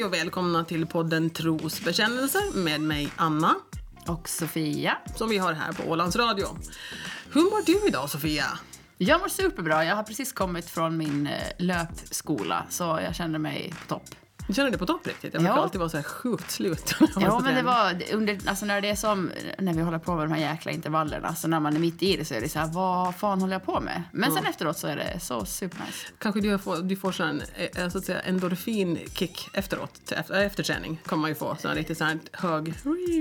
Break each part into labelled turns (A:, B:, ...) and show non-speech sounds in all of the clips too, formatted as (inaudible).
A: Hej och välkomna till podden Trosbekännelser med mig Anna,
B: Och Sofia.
A: som vi har här på Ålands Radio. Hur mår du idag Sofia?
B: Jag mår superbra. Jag har precis kommit från min eh, löpskola, så jag känner mig på topp.
A: Du känner dig på topp riktigt? Jag brukar
B: Ja.
A: alltid vara så här sjukt slut.
B: Ja, men det var det- under, alltså när det är som, när vi håller på med de här jäkla intervallerna, så när man är mitt i det så är det så här, vad fan håller jag på med? Men sen efteråt så är det så supernice.
A: Kanske du får, du får sån, eh, så att säga, endorfinkick efteråt, till- efter, efter träning. kommer man ju få sån riktigt sån hög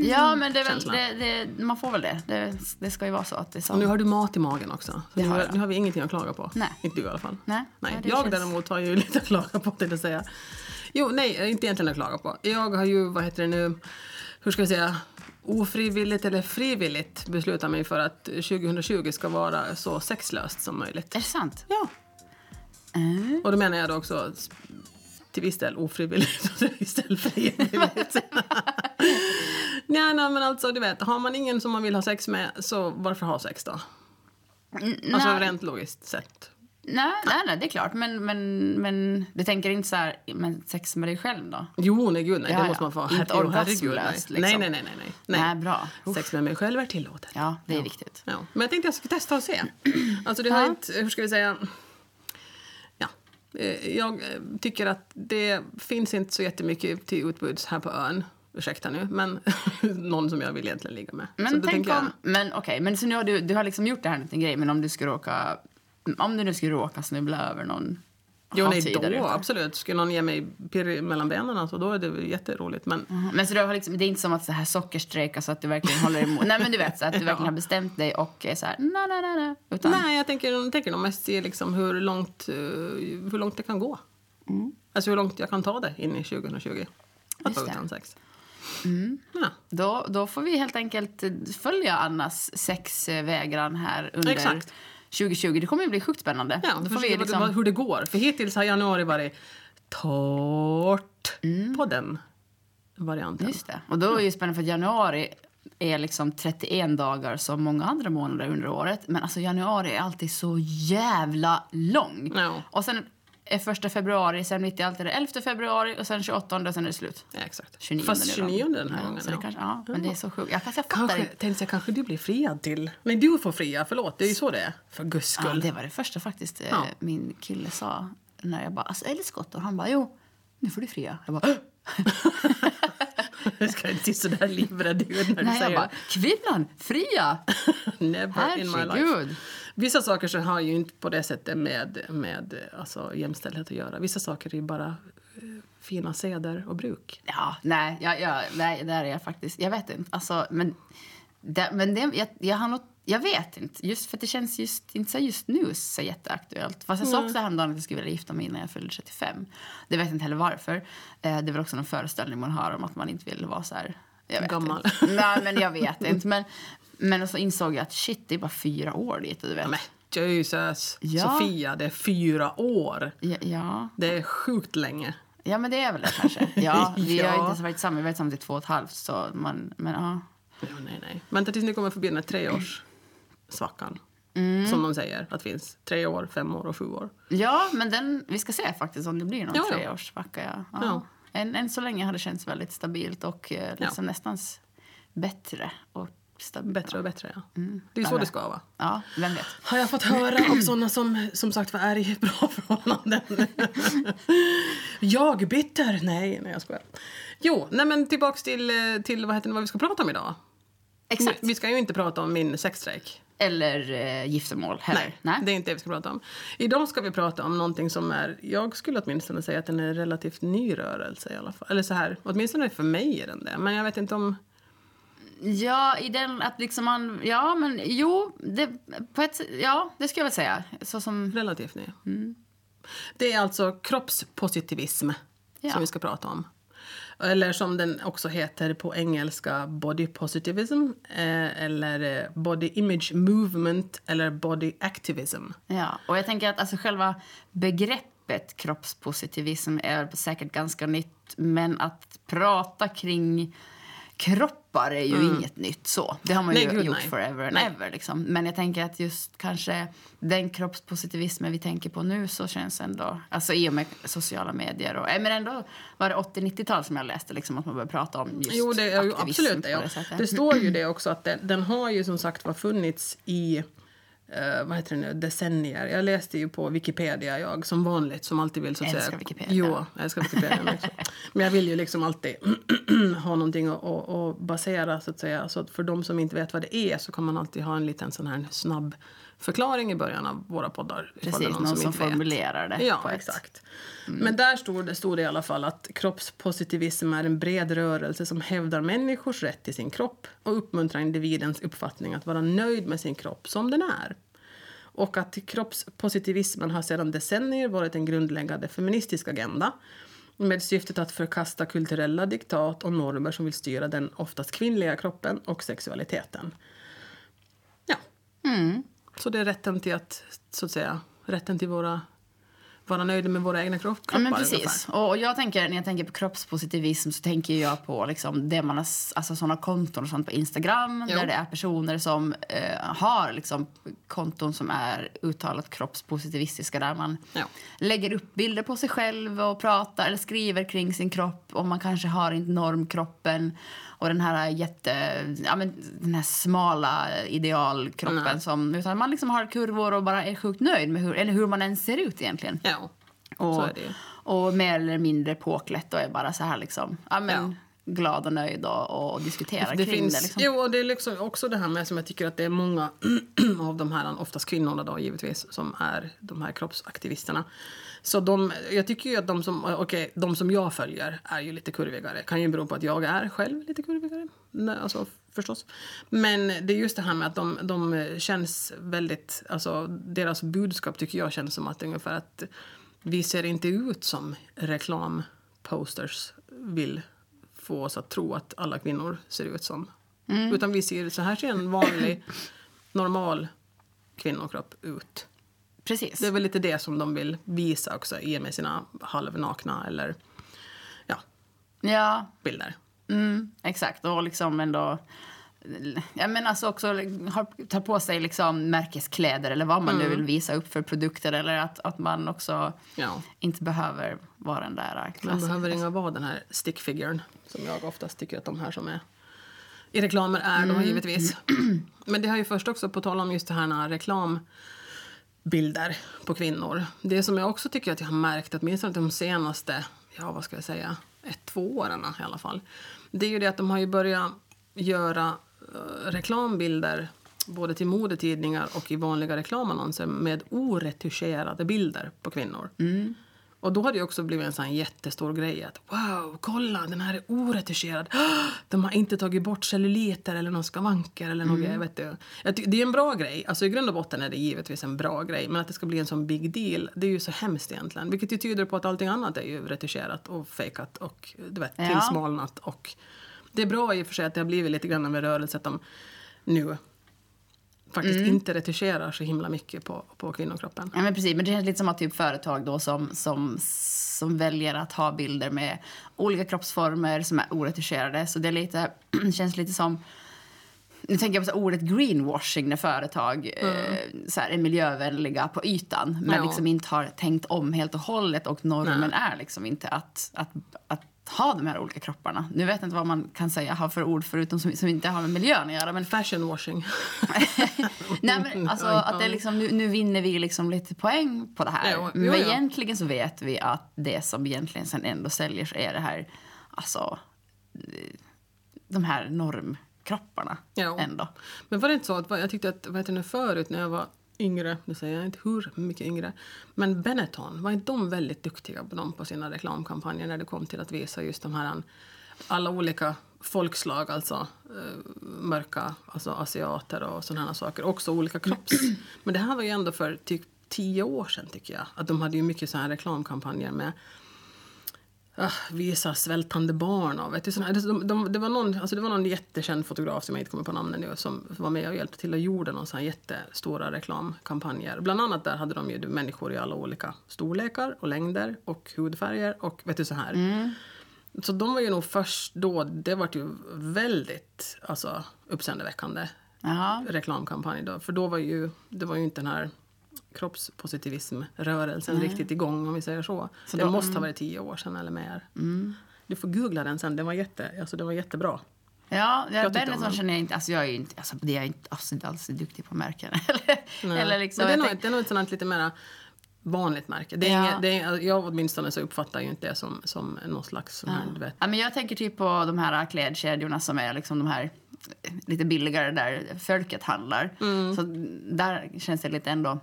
B: Ja, men det är väl, det, det, man får väl det. det. Det ska ju vara så att det är så.
A: Och nu har du mat i magen också. Så
B: Det
A: nu,
B: har
A: nu har vi ingenting att klaga på.
B: Nej.
A: Inte du i alla fall.
B: Nej.
A: nej.
B: Det
A: jag
B: känns-
A: däremot har ju (laughs) lite att klaga på, till att säga. Jo, nej, inte egentligen att klaga på. Jag har ju, vad heter det nu, hur ska jag säga, ofrivilligt eller frivilligt beslutat mig för att 2020 ska vara så sexlöst som möjligt.
B: Är det sant?
A: Ja.
B: Mm.
A: Och då menar jag då också till viss del ofrivilligt och till viss del frivilligt. (laughs) nej, nej, men alltså du vet, har man ingen som man vill ha sex med så varför ha sex då? Alltså
B: nej.
A: rent logiskt sett.
B: Nej, nej, nej, det är klart. Men, men, men du tänker inte så här, men sex med dig själv då?
A: Jo, nej gud nej,
B: Ja,
A: det
B: ja.
A: måste man få.
B: Inte orgasmlöst, liksom.
A: nej, nej, nej, nej, nej.
B: Nej, bra.
A: Sex med mig själv är tillåtet.
B: Ja, det är viktigt.
A: Ja. Men jag tänkte jag skulle testa och se. Alltså det har
B: Ja.
A: inte, hur ska vi säga? Ja. Eh, Jag eh, tycker att det finns inte så jättemycket till utbuds här på ön. Ursäkta nu, men (laughs) någon som jag vill egentligen ligga med. så
B: Men
A: då
B: tänk
A: tänker jag-
B: om... Men okej, men så nu har du, du har liksom gjort det här till en grej, men om du skulle råka... Om du nu skulle råka snubbla över någon
A: Jo, nej, då
B: ute.
A: absolut. Skulle någon ge mig pirr mellan benen, alltså, då är det jätteroligt. Men
B: Mhm. Men så du har liksom, det är inte som att så här sockerstrejka så att du verkligen håller emot. Nej men du vet så att du verkligen har bestämt dig och är så här, nej nej nej nej. Utan,
A: Nej, jag tänker, jag tänker nog mest se liksom hur, långt, eh, hur långt det kan gå. Alltså hur långt jag kan ta det in i 2020. Att
B: Mm.
A: Vara.
B: Mm.
A: utan sex. Ja.
B: Då, då får vi helt enkelt följa Annas sexvägran här under
A: Exakt.
B: 2020. Det kommer ju bli sjukt spännande.
A: Ja,
B: då får vi liksom...
A: hur det går. För hittills har januari varit torrt på den varianten.
B: Mm. Just det. Och då är det spännande för januari är liksom 31 dagar som många andra månader under året. Men alltså januari är alltid så jävla lång.
A: Ja.
B: Och sen är första februari, sen mitt i allt är det 11 februari och sen 28 och sen är det slut.
A: Ja, exakt.
B: 29
A: Fast
B: nu då.
A: 29 den här
B: ja,
A: gången.
B: Så det
A: ja.
B: kanske, ja, men det är så sjukt. Jag, kanske, jag
A: Kanske,
B: inte.
A: tänkte jag, kanske du blir friad till... Nej, du får fria. Förlåt, det är ju så det är. För guds
B: Ja,
A: skull.
B: det var det första faktiskt eh,
A: Ja.
B: min kille sa. När jag bara, alltså är det skott? Och han bara, jo, nu får du fria. Jag bara, (laughs) (laughs) (laughs)
A: Jag ska inte se så där livrädd ut när du
B: nej, jag
A: säger
B: bara, kvinnan, fria! (laughs)
A: Never in my life.
B: Herregud.
A: Vissa saker så har ju inte på det sättet med, med alltså, jämställdhet att göra. Vissa saker är ju bara eh, fina seder och bruk.
B: Ja, nej, jag, jag, nej, där är jag faktiskt. Jag vet inte. Alltså, men det, men det, jag, jag, har något, jag vet inte. Just för det känns just, inte så just nu så jätteaktuellt. Fast jag sa också häromdagen att jag skulle vilja gifta mig innan jag fyllde 35. Det vet jag inte heller varför. Eh, det är väl också någon föreställning man har om att man inte vill vara så här... Jag vet
A: Gammal.
B: Inte. (laughs) Nej, men jag vet inte. Men, men så insåg jag att shit, det är bara fyra år dit. Du vet.
A: Men Jesus!
B: Ja.
A: Sofia, det är fyra år.
B: Ja, ja.
A: Det är sjukt länge.
B: ja, men det är väl det kanske. Ja, (laughs) vi har
A: Ja.
B: inte ens varit tillsammans. Vi har varit tillsammans i två och ett halvt. Så man, men ja.
A: Ja, nej, nej. Vänta tills ni kommer förbi den här treårssvackan.
B: Mm.
A: Som de säger att finns. Tre år, fem år och sju år.
B: Ja, men den, vi ska se faktiskt om det blir någon
A: Ja, ja.
B: treårssvacka. Ja. Ja.
A: Ja.
B: Än, än så länge har det känts väldigt stabilt och eh, liksom nästan bättre. Och stabilt.
A: Bättre och bättre, ja. Det är så
B: det-
A: ska vara.
B: Ja, vem vet.
A: Har jag fått höra av sådana som som sagt var är i bra (laughs) förhållanden. jag bitter? Nej, nej jag skojar. Jo, nej men tillbaks till, eh, till vad, heter det, vad vi ska prata om idag.
B: Exakt.
A: Vi ska ju inte prata om min sexstrejk.
B: Eller eh, giftermål heller.
A: Nej, det är inte det vi ska prata om. Idag ska vi prata om någonting som är, jag skulle åtminstone säga att den är en relativt ny rörelse i alla fall. Eller så här, åtminstone för mig är den det. Men jag vet inte om...
B: Ja, i den att liksom man... Ja, men jo, det, på ett, ja, det skulle jag väl säga. Så som...
A: Relativt ny. Det är alltså kroppspositivism
B: Ja.
A: som vi ska prata om. Eller som den också heter på engelska body positivism eh, eller eh, body image movement eller body activism.
B: Ja, och jag tänker att alltså själva begreppet kroppspositivism är säkert ganska nytt, men att prata kring kroppar är ju inget nytt så. Det har man
A: Nej,
B: ju
A: gud,
B: gjort
A: nej.
B: forever and
A: Nej.
B: ever. Liksom. Men jag tänker att just kanske den kroppspositivismen vi tänker på nu så känns ändå, alltså i och med sociala medier och, men ändå var det 80-90-tal som jag läste liksom att man började prata om just
A: Jo, det
B: aktivism
A: absolut det. Ja.
B: det.
A: Det står ju det också att den, den har ju som sagt var funnits i eh, vad heter det nu, decennier. Jag läste ju på Wikipedia, jag som vanligt, som alltid vill så att
B: Älskar
A: säga.
B: Wikipedia.
A: Jo, jag älskar Wikipedia också. (laughs) Men jag vill ju liksom alltid (clears throat) ha någonting att, att, att basera så att säga. Så att för de som inte vet vad det är så kan man alltid ha en liten sån här snabb förklaring i början av våra poddar.
B: Precis, någon som
A: inte vet.
B: formulerar det
A: Ja, exakt. Men där stod det, stod det i alla fall att kroppspositivism är en bred rörelse som hävdar människors rätt till sin kropp och uppmuntrar individens uppfattning att vara nöjd med sin kropp som den är. Och att kroppspositivismen har sedan decennier varit en grundläggande feministisk agenda med syftet att förkasta kulturella diktat och normer som vill styra den oftast kvinnliga kroppen och sexualiteten. Ja. Så det är rätten till att, så att säga, rätten till våra, vara nöjda med våra egna kropp,
B: Ja,
A: kroppar.
B: men
A: ungefär.
B: precis. Och och jag tänker, när jag tänker på kroppspositivism så tänker jag på liksom det man har, alltså såna konton och sånt på Instagram
A: Jo.
B: där det är personer som eh, har liksom konton som är uttalat kroppspositivistiska där man
A: Ja.
B: lägger upp bilder på sig själv och pratar eller skriver kring sin kropp och man kanske har inte normkroppen och den här jätte, ja men den här smala idealkroppen
A: Nej.
B: som, utan man liksom har kurvor och bara är sjukt nöjd med hur, eller hur man ens ser ut egentligen.
A: Ja,
B: Och, och mer eller mindre påklätt och är bara så här liksom, ja, men, glad och nöjd och, och diskuterar
A: Det
B: kring
A: finns,
B: det. Liksom.
A: Jo, och det är liksom också det här med som jag tycker att det är många (clears throat) av de här, oftast kvinnorna då givetvis, som är de här kroppsaktivisterna. Så de, jag tycker ju att de som, okej, de som jag följer är ju lite kurvigare. Kan ju bero på att jag är själv lite kurvigare. Nej, alltså förstås. Men det är just det här med att de, de känns väldigt, alltså deras budskap tycker jag känns som att ungefär att vi ser inte ut som reklamposters vill få oss att tro att alla kvinnor ser ut som. Utan vi ser, så här ser en vanlig, normal kvinnokropp ut.
B: Precis.
A: Det är väl lite det som de vill visa också i och med sina halvnakna eller ja,
B: Ja,
A: bilder.
B: mm, exakt. Och liksom ändå... Ja, men alltså också har, tar på sig liksom märkeskläder eller vad man
A: Mm.
B: nu vill visa upp för produkter. Eller att, att man också
A: Ja.
B: inte behöver vara den där
A: Man
B: klassen.
A: behöver inga vara den här stickfiguren som jag oftast tycker att de här som är i reklamer är då givetvis. (clears throat) Men det har ju först också på tal om just det här när bilder på kvinnor. Det som jag också tycker att jag har märkt åtminstone de senaste, ja vad ska jag säga, ett, två åren i alla fall. Det är ju det att de har ju börjat göra eh, reklambilder både till modetidningar och i vanliga reklamannonser med oretuscherade bilder på kvinnor. Mm. Och då har det också blivit en sån jättestor grej att wow, kolla den här är oretuscherad. (gasps) De har inte tagit bort celluliter eller någon skavanker eller något, vet du. Det är en bra grej, alltså i grund och botten är det givetvis en bra grej. Men att det ska bli en sån big deal, det är ju så hemskt egentligen. Vilket ju tyder på att allting annat är ju retuscherat och fejkat och du vet, tillsmalnat. Och det är bra i och för sig att det har blivit lite grann av en rörelse att de nu faktiskt
B: Mm.
A: inte retuscherar så himla mycket på, på kvinnokroppen.
B: Ja, men precis. Men det känns lite som att typ företag då som, som, som väljer att ha bilder med olika kroppsformer som är oretuscherade. Så det är lite, (clears throat) känns lite som... Nu tänker jag på så ordet greenwashing när företag eh, så här, är miljövänliga på ytan men
A: Ja.
B: liksom inte har tänkt om helt och hållet och normen är liksom inte att, att, att ha de här olika kropparna. Nu vet jag inte vad man kan säga ha för ord förutom som, som inte har med miljön att göra. Men
A: Fashion washing. (laughs)
B: Nej, men alltså (laughs) att det liksom, nu, nu vinner vi liksom lite poäng på det här.
A: Jo, jo,
B: men
A: jo.
B: egentligen så vet vi att det som egentligen sen ändå säljer så är det här, alltså, de här normkropparna ändå.
A: Men var det inte så att jag tyckte att, vad heter det nu förut när jag var yngre, nu säger jag inte hur mycket yngre, men Benetton, var inte de väldigt duktiga på dem på sina reklamkampanjer när det kom till att visa just de här eh, alla olika folkslag, alltså eh, mörka, alltså asiater och sådana saker, också olika kropps... Men det här var ju ändå för typ tio år sedan tycker jag, att de hade ju mycket så här reklamkampanjer med Ah, visa svältande barn och vet du, såna, de, de, det, var någon, alltså det var någon jättekänd fotograf som jag inte kommer på namnet nu som var med och hjälpte till och gjorde någon sån jättestora reklamkampanjer. Bland annat där hade de ju människor i alla olika storlekar och längder och hudfärger och vet du så här. Så de var ju nog först då, det var ju väldigt alltså, uppseendeväckande
B: Jaha.
A: reklamkampanj då. För då var ju, det var ju inte den här kroppspositivismrörelsen riktigt igång om vi säger så.
B: Så
A: det
B: då-
A: måste ha varit tio år sedan eller mer. Du får googla den sen, den var, jätte, alltså, den var jättebra.
B: Ja,
A: Jag
B: Benetton känner jag inte, alltså jag är ju inte, alltså det är jag inte alltså, inte alls duktig på märken. (laughs) eller,
A: Nej.
B: eller liksom,
A: Men det är nog, det är nog ett sånt lite mer vanligt märke. Det är
B: Ja.
A: inget, det är, jag åtminstone så uppfattar ju inte det som, som någon slags här, du vet.
B: Ja, men jag tänker typ på de här klädkedjorna som är liksom de här lite billigare där folket handlar.
A: Mm.
B: Så där känns det lite ändå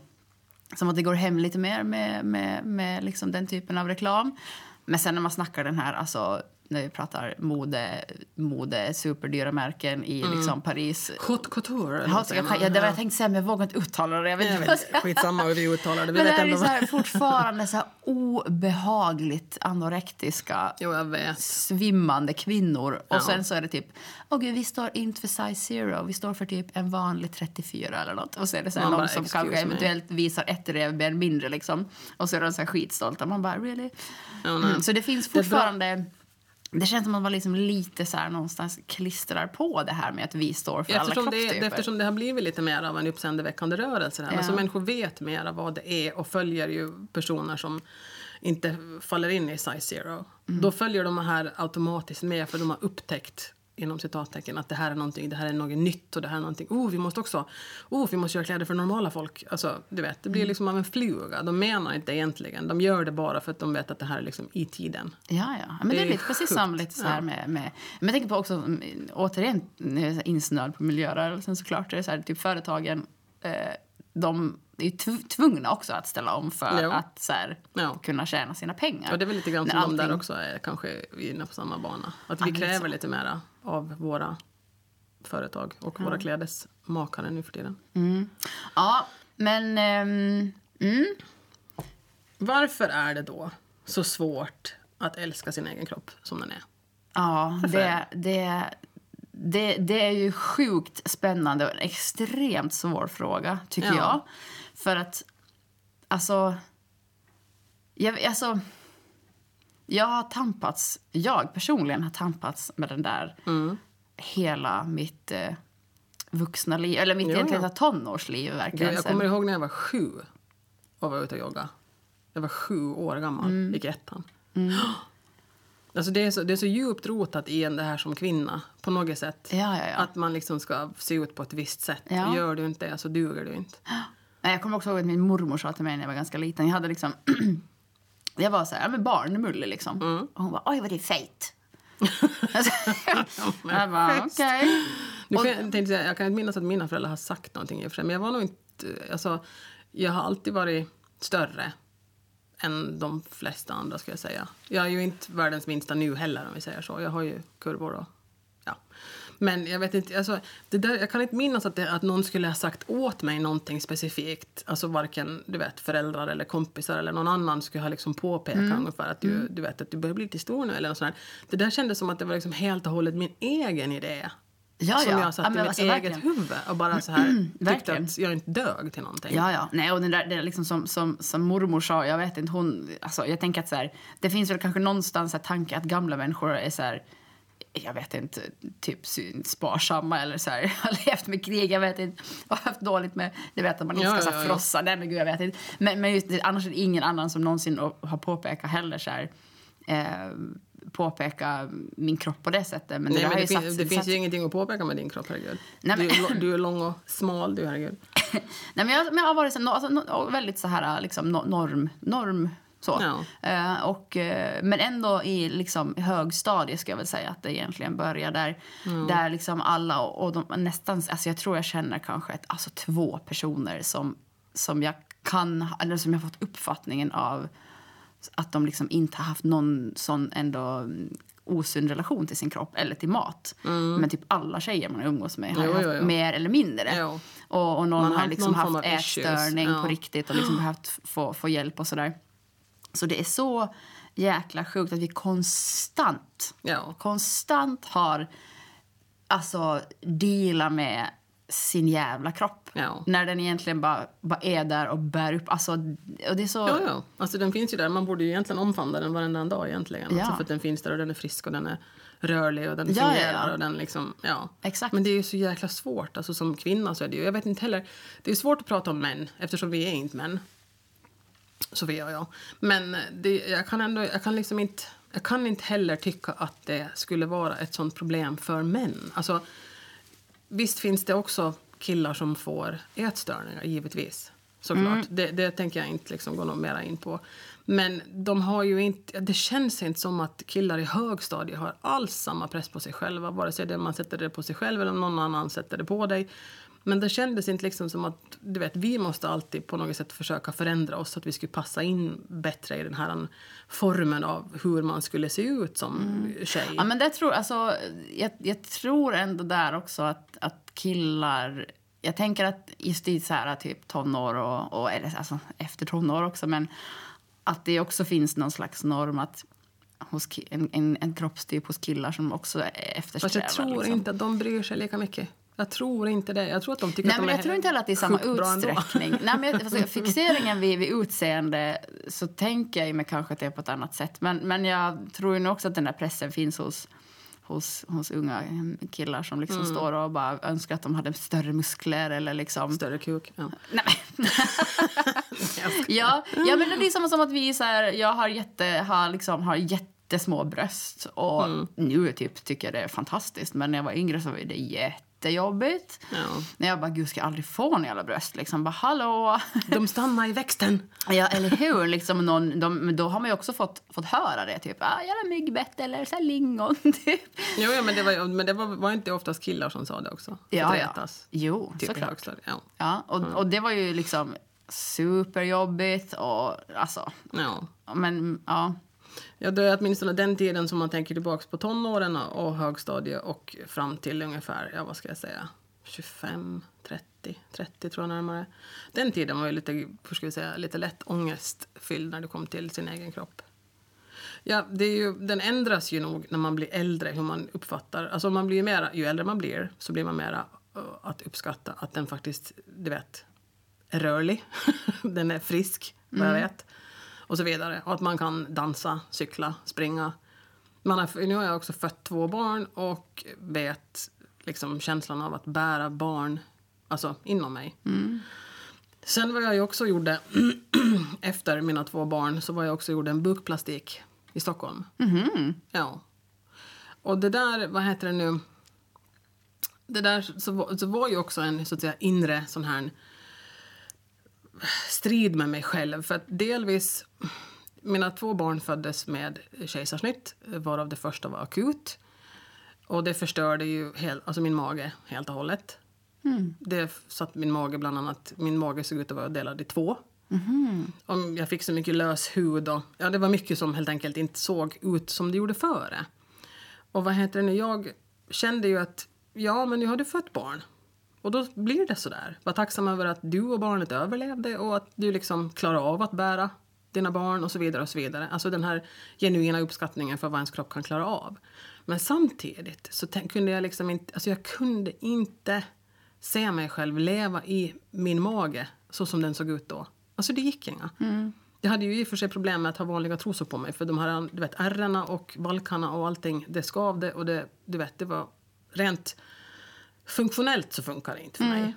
B: som att det går hem lite mer med, med, med liksom den typen av reklam. Men sen när man snackar den här, alltså när vi pratar mode, mode superdyra märken i
A: Mm.
B: liksom Paris.
A: Haute couture,
B: Ja, jag, jag, det var
A: Ja.
B: jag tänkte säga, men jag vågar inte uttala det. Jag vet
A: Jag
B: inte
A: inte. skitsamma hur vi uttalar det. Vi
B: men det
A: vet
B: är
A: ändå
B: så här, fortfarande så här obehagligt anorektiska
A: Jo, jag
B: svimmande kvinnor. Och
A: Ja.
B: sen så är det typ, åh gud, vi står inte för size zero, vi står för typ en vanlig 34 eller något. Och så är det så här någon
A: bara,
B: som
A: "Excuse
B: kanske
A: me."
B: eventuellt visar ett revben mindre liksom. Och så är de så här skitstolta. Man bara, really?
A: Ja, nej.
B: Mm. Så det finns
A: Det är
B: fortfarande det känns som att man liksom lite så här någonstans klistrar på det här med att vi står för alla
A: Eftersom det,
B: kroppstyper.
A: eftersom det har blivit lite mer av en uppseendeväckande rörelse. Här.
B: Ja.
A: Alltså människor vet mer av vad det är och följer ju personer som inte faller in i size zero.
B: Mm.
A: Då följer de här automatiskt med för de har upptäckt inom citattecken att det här är någonting, det här är något nytt och det här är någonting, oh vi måste också, oh vi måste göra kläder för normala folk. Alltså du vet, det blir
B: Mm.
A: liksom av en fluga. De menar inte egentligen, de gör det bara för att de vet att det här är liksom i tiden.
B: Ja, ja. Men det,
A: Det
B: är lite precis som lite så här
A: Ja.
B: med, med... Men jag tänker på också, mm, återigen, är insnöad på miljörörelsen såklart. Det är så här, typ företagen, eh, de är tvungna också att ställa om för
A: Jo.
B: att så här, kunna tjäna sina pengar.
A: Och det är väl lite grann som de där
B: allting-
A: också är kanske inne på samma bana. Att vi kräver
B: så.
A: lite mera av våra företag och våra klädesmakare nu för tiden.
B: Mm. Ja, men... mm.
A: Varför är det då så svårt att älska sin egen kropp som den är?
B: Ja,
A: Varför?
B: det, det, det, det är ju sjukt spännande och en extremt svår fråga, tycker
A: Ja.
B: jag. För att, alltså... Jag, alltså jag har tampats, jag personligen har tampats med den där
A: Mm.
B: hela mitt eh, vuxna liv, eller mitt
A: Ja,
B: egentligen
A: ja.
B: tonårsliv verkligen.
A: Jag
B: Sen-
A: kommer ihåg när jag var sju och var ute och jogga. Jag var sju år gammal,
B: Mm.
A: gick i ettan. (gasps) Alltså det, är så, det är så djupt rotat i en det här som kvinna på något sätt.
B: Ja, ja, ja.
A: Att man liksom ska se ut på ett visst sätt.
B: Ja.
A: Gör du inte det så duger du inte. (gasps)
B: Jag kommer också ihåg att min mormor sa till mig när jag var ganska liten. Jag hade liksom... (clears throat) jag var så här, ja, men barnmullig liksom.
A: Mm.
B: Och hon bara, oj vad det är fejt. (laughs) jag bara, okej.
A: Kan, jag, jag kan inte minnas att mina föräldrar har sagt någonting i och för sig, men jag var nog inte... Alltså, jag har alltid varit större än de flesta andra, ska jag säga. Jag är ju inte världens minsta nu heller, om vi säger så. Jag har ju kurvor och... Ja. Men jag vet inte, alltså, det där, jag kan inte minnas att, det, att någon skulle ha sagt åt mig någonting specifikt. Alltså varken du vet, föräldrar eller kompisar eller någon annan skulle ha liksom påpekat
B: Mm.
A: ungefär att du, du vet att du börjar bli lite stor nu eller något sånt där. Det där kändes som att det var liksom helt och hållet min egen idé.
B: Ja,
A: som
B: ja.
A: jag satt
B: Ja,
A: i mitt
B: alltså,
A: eget
B: verkligen.
A: huvud och bara så här tyckte
B: Verkligen.
A: att jag inte dög till någonting.
B: Ja, ja. Nej, och den där, det är liksom som, som, som mormor sa, jag vet inte, hon... Alltså, jag tänker att så här, det finns väl kanske någonstans en tanke att gamla människor är så här, jag vet inte, typ sparsamma eller så här, (laughs) har levt med krig, jag vet inte, har haft dåligt med, det vet att man inte
A: Ja,
B: ska
A: ja, ja.
B: frossa, nej men gud jag vet inte. Men, men just, annars är det ingen annan som någonsin har påpekat heller så här, eh, påpeka min kropp på det sättet. Men
A: Nej,
B: det,
A: men det,
B: ju
A: fin-
B: satt,
A: det finns
B: satt,
A: ju ingenting att påpeka med din kropp, herregud.
B: Nej, men-
A: du, du är lång och smal, du, herregud. (laughs)
B: Nej, men jag, men jag har varit så, alltså, väldigt så här, liksom, no- norm, norm så.
A: Ja.
B: Eh, och, eh, men ändå i liksom, högstadiet ska jag väl säga att det egentligen börjar där. Där liksom alla och, och de, nästan, alltså jag tror jag känner kanske ett, alltså två personer som, som jag kan, eller som jag fått uppfattningen av att de liksom inte har haft någon sån ändå mm, osund relation till sin kropp eller till mat. Men typ alla tjejer man umgås med har
A: Jo,
B: haft
A: jo, jo.
B: mer eller mindre. Och, och någon
A: Man har
B: liksom haft ätstörning
A: Ja.
B: på riktigt och liksom (gasps) behövt få, få hjälp och sådär. Så det är så jäkla sjukt att vi konstant,
A: Ja.
B: konstant har alltså dealat med sin jävla kropp.
A: Ja.
B: När den egentligen bara, bara är där och bär upp. Alltså, och det är så...
A: Ja, ja. Alltså, den finns ju där. Man borde ju egentligen omfamna den varenda dag egentligen.
B: Ja.
A: Alltså, för att den finns där och den är frisk och den är rörlig och den
B: ja,
A: fungerar.
B: ja.
A: Och den liksom, ja.
B: Exakt.
A: Men det är ju så jäkla svårt. Alltså, som kvinna så är det ju, jag vet inte heller. Det är svårt att prata om män eftersom vi är inte män. Sofia och jag. Men det, jag kan ändå, jag kan liksom inte, jag kan inte heller tycka att det skulle vara ett sånt problem för män. Alltså, visst finns det också killar som får ätstörningar, givetvis. Såklart.
B: Mm.
A: Det, det tänker jag inte liksom gå något mera in på. Men de har ju inte, det känns inte som att killar i högstadiet har alls samma press på sig själva. Vare sig det man sätter det på sig själv eller om någon annan sätter det på dig. Men det kändes inte liksom som att du vet, vi måste alltid på något sätt försöka förändra oss så att vi skulle passa in bättre i den här formen av hur man skulle se ut som tjej.
B: Mm. Ja, men det tror, alltså, jag, jag tror ändå där också att, att killar... Jag tänker att just i så här, typ tonår och, och eller, alltså, efter tonår också, men att det också finns någon slags norm att hos en, en, en kroppstyp hos killar som också eftersträvar.
A: Fast jag tror
B: liksom.
A: inte att de bryr sig lika mycket. Jag tror inte det. Jag tror att de tycker
B: Nej,
A: att de
B: men jag tror inte heller att det är samma utsträckning. Nej, men jag, (laughs) alltså, fixeringen vid, vid utseende så tänker jag ju mig kanske att det är på ett annat sätt. Men, men jag tror ju nog också att den där pressen finns hos, hos, hos unga killar som liksom
A: Mm.
B: står och bara önskar att de hade större muskler eller liksom...
A: Större kuk. Ja.
B: Nej, (laughs) ja, ja, men det är samma som att vi så här, jag har, jätte, har, liksom, har jättesmå bröst och
A: Mm.
B: nu typ, tycker jag det är fantastiskt. Men när jag var yngre så var det jättejobbigt.
A: Ja.
B: När jag bara, gud ska jag aldrig få några jävla bröst? Liksom bara, hallå?
A: De stannar i växten. (laughs)
B: ja, eller hur? Liksom någon, de, då har man ju också fått, fått höra det, typ, ah, jävla myggbett eller så lingon, (laughs) typ.
A: Jo, ja, men det, var, men det var, var inte oftast killar som sa det också?
B: Ja, ja. Jo,
A: Typ
B: såklart.
A: Ja.
B: Ja, och, och det var ju liksom superjobbigt och alltså,
A: Ja.
B: men ja.
A: Ja, det är åtminstone den tiden som man tänker tillbaka på tonåren och högstadiet och fram till ungefär, ja vad ska jag säga, 25, 30, 30 tror jag närmare. Den tiden var ju lite, hur ska vi säga, lite lätt ångestfylld när det kom till sin egen kropp. Ja, det är ju, den ändras ju nog när man blir äldre, hur man uppfattar, alltså man blir ju, mera, ju äldre man blir så blir man mera uh, att uppskatta att den faktiskt, du vet, är rörlig, (laughs) den är frisk, vad jag vet, och så vidare. Och att man kan dansa, cykla, springa. Man har, nu har jag också fött två barn och vet liksom känslan av att bära barn alltså inom mig. Sen var jag ju också gjorde, (clears throat) efter mina två barn, så var jag också gjorde en bukplastik i Stockholm. Ja. Och det där, vad heter det nu? Det där så, så var ju också en så att säga inre sån här strid med mig själv. För att delvis, mina två barn föddes med kejsarsnitt, varav det första var akut. Och det förstörde ju hel, alltså min mage helt och hållet. Det satt min mage bland annat, min mage såg ut att vara delad i två. Om jag fick så mycket lös hud och ja, det var mycket som helt enkelt inte såg ut som det gjorde före. Och vad heter det nu, jag kände ju att ja, men nu har du fött barn. Och då blir det så där. Var tacksam över att du och barnet överlevde och att du liksom klarar av att bära dina barn och så vidare och så vidare. Alltså den här genuina uppskattningen för vad ens kropp kan klara av. Men samtidigt så kunde jag liksom inte, alltså jag kunde inte se mig själv leva i min mage så som den såg ut då. Alltså det gick inga. Jag hade ju i och för sig problem med att ha vanliga trosor på mig för de här du vet, ärrena och valkarna och allting, det skavde och det, du vet, det var rent funktionellt så funkar det inte för mig.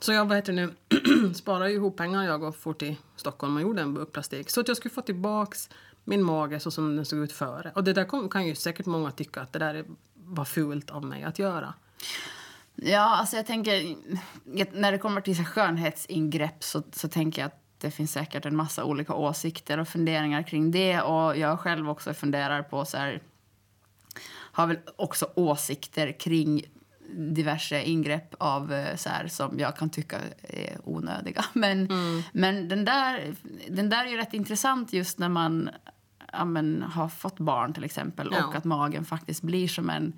A: Så jag vad heter det nu, (clears throat) sparade ju ihop pengar jag och for till Stockholm och gjorde en bukplastik. Så att jag skulle få tillbaks min mage så som den såg ut före. Och det där kom, kan ju säkert många tycka att det där är- var fult av mig att göra.
B: Ja, alltså jag tänker... När det kommer till så skönhetsingrepp så, så tänker jag att det finns säkert en massa olika åsikter och funderingar kring det. Och jag själv också funderar på så här... Har väl också åsikter kring diverse ingrepp av eh, så här, som jag kan tycka är onödiga. (laughs) Men, men den, där, den där är ju rätt intressant just när man ja, men, har fått barn till exempel
A: Ja.
B: och att magen faktiskt blir som en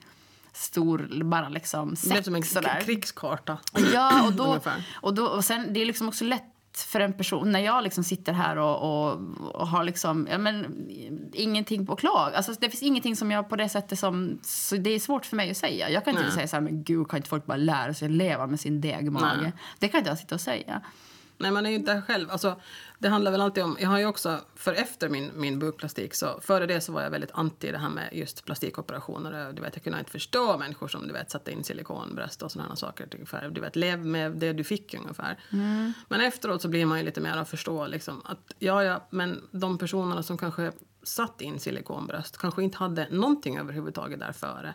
B: stor, bara liksom
A: Det blev
B: säck
A: som en krigskarta.
B: Ja, och då, (clears throat) och då och sen, det är liksom också lätt för en person, när jag liksom sitter här och, och, och har liksom, ja, men, ingenting på klag. Alltså, det finns ingenting som jag på det sättet som, så det är svårt för mig att säga. Jag kan inte
A: Nej.
B: säga så här, men gud kan inte folk bara lära sig leva med sin degmage? Det kan inte jag sitta och säga.
A: Nej, man är ju inte själv. Alltså, det handlar väl alltid om... Jag har ju också, för efter min, min bukplastik, så före det så var jag väldigt anti det här med just plastikoperationer. Du vet, jag kunde inte förstå människor som du vet satte in silikonbröst och sådana saker. Ungefär. Du vet, lev med det du fick ungefär. Men efteråt så blir man ju lite mer att förstå liksom, att ja, ja, men de personerna som kanske satt in silikonbröst kanske inte hade någonting överhuvudtaget där före.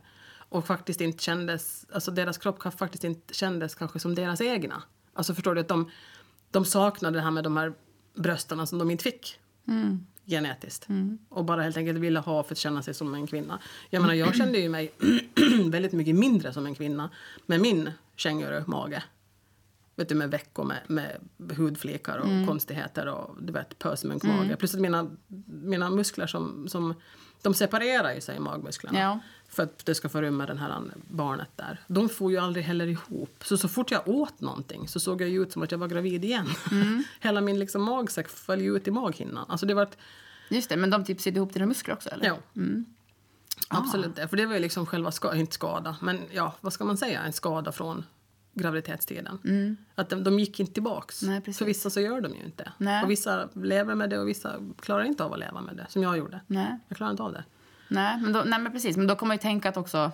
A: Och faktiskt inte kändes, alltså deras kropp faktiskt inte kändes kanske som deras egna. Alltså förstår du att de, de saknade det här med de här brösten som de inte fick genetiskt. Och bara helt enkelt ville ha för att känna sig som en kvinna. Jag menar, jag kände ju mig (clears throat) väldigt mycket mindre som en kvinna med min känguru-mage. Vet du, med veck och med, med hudflikar och konstigheter och du vet, pösmunkmage. Plus att mina, mina muskler som, som de separerar ju sig, magmusklerna.
B: Ja.
A: För att det ska få rymma den här barnet där. De får ju aldrig heller ihop. Så så fort jag åt någonting så såg jag ut som att jag var gravid igen. (laughs) Hela min liksom magsäck föll ut i maghinnan. Alltså det var ett,
B: Just det, men de typ sitter ihop dina muskler också eller?
A: ja. Absolut det. För det var ju liksom själva, ska, inte skada, men ja, vad ska man säga, en skada från graviditetstiden. Att de, de gick inte tillbaks.
B: Nej, precis.
A: För vissa så gör de ju inte.
B: Nej.
A: Och vissa lever med det och vissa klarar inte av att leva med det, som jag gjorde.
B: Nej.
A: Jag klarar inte av det.
B: Nej, men, då, nej, men precis. Men då kommer man ju tänka att också...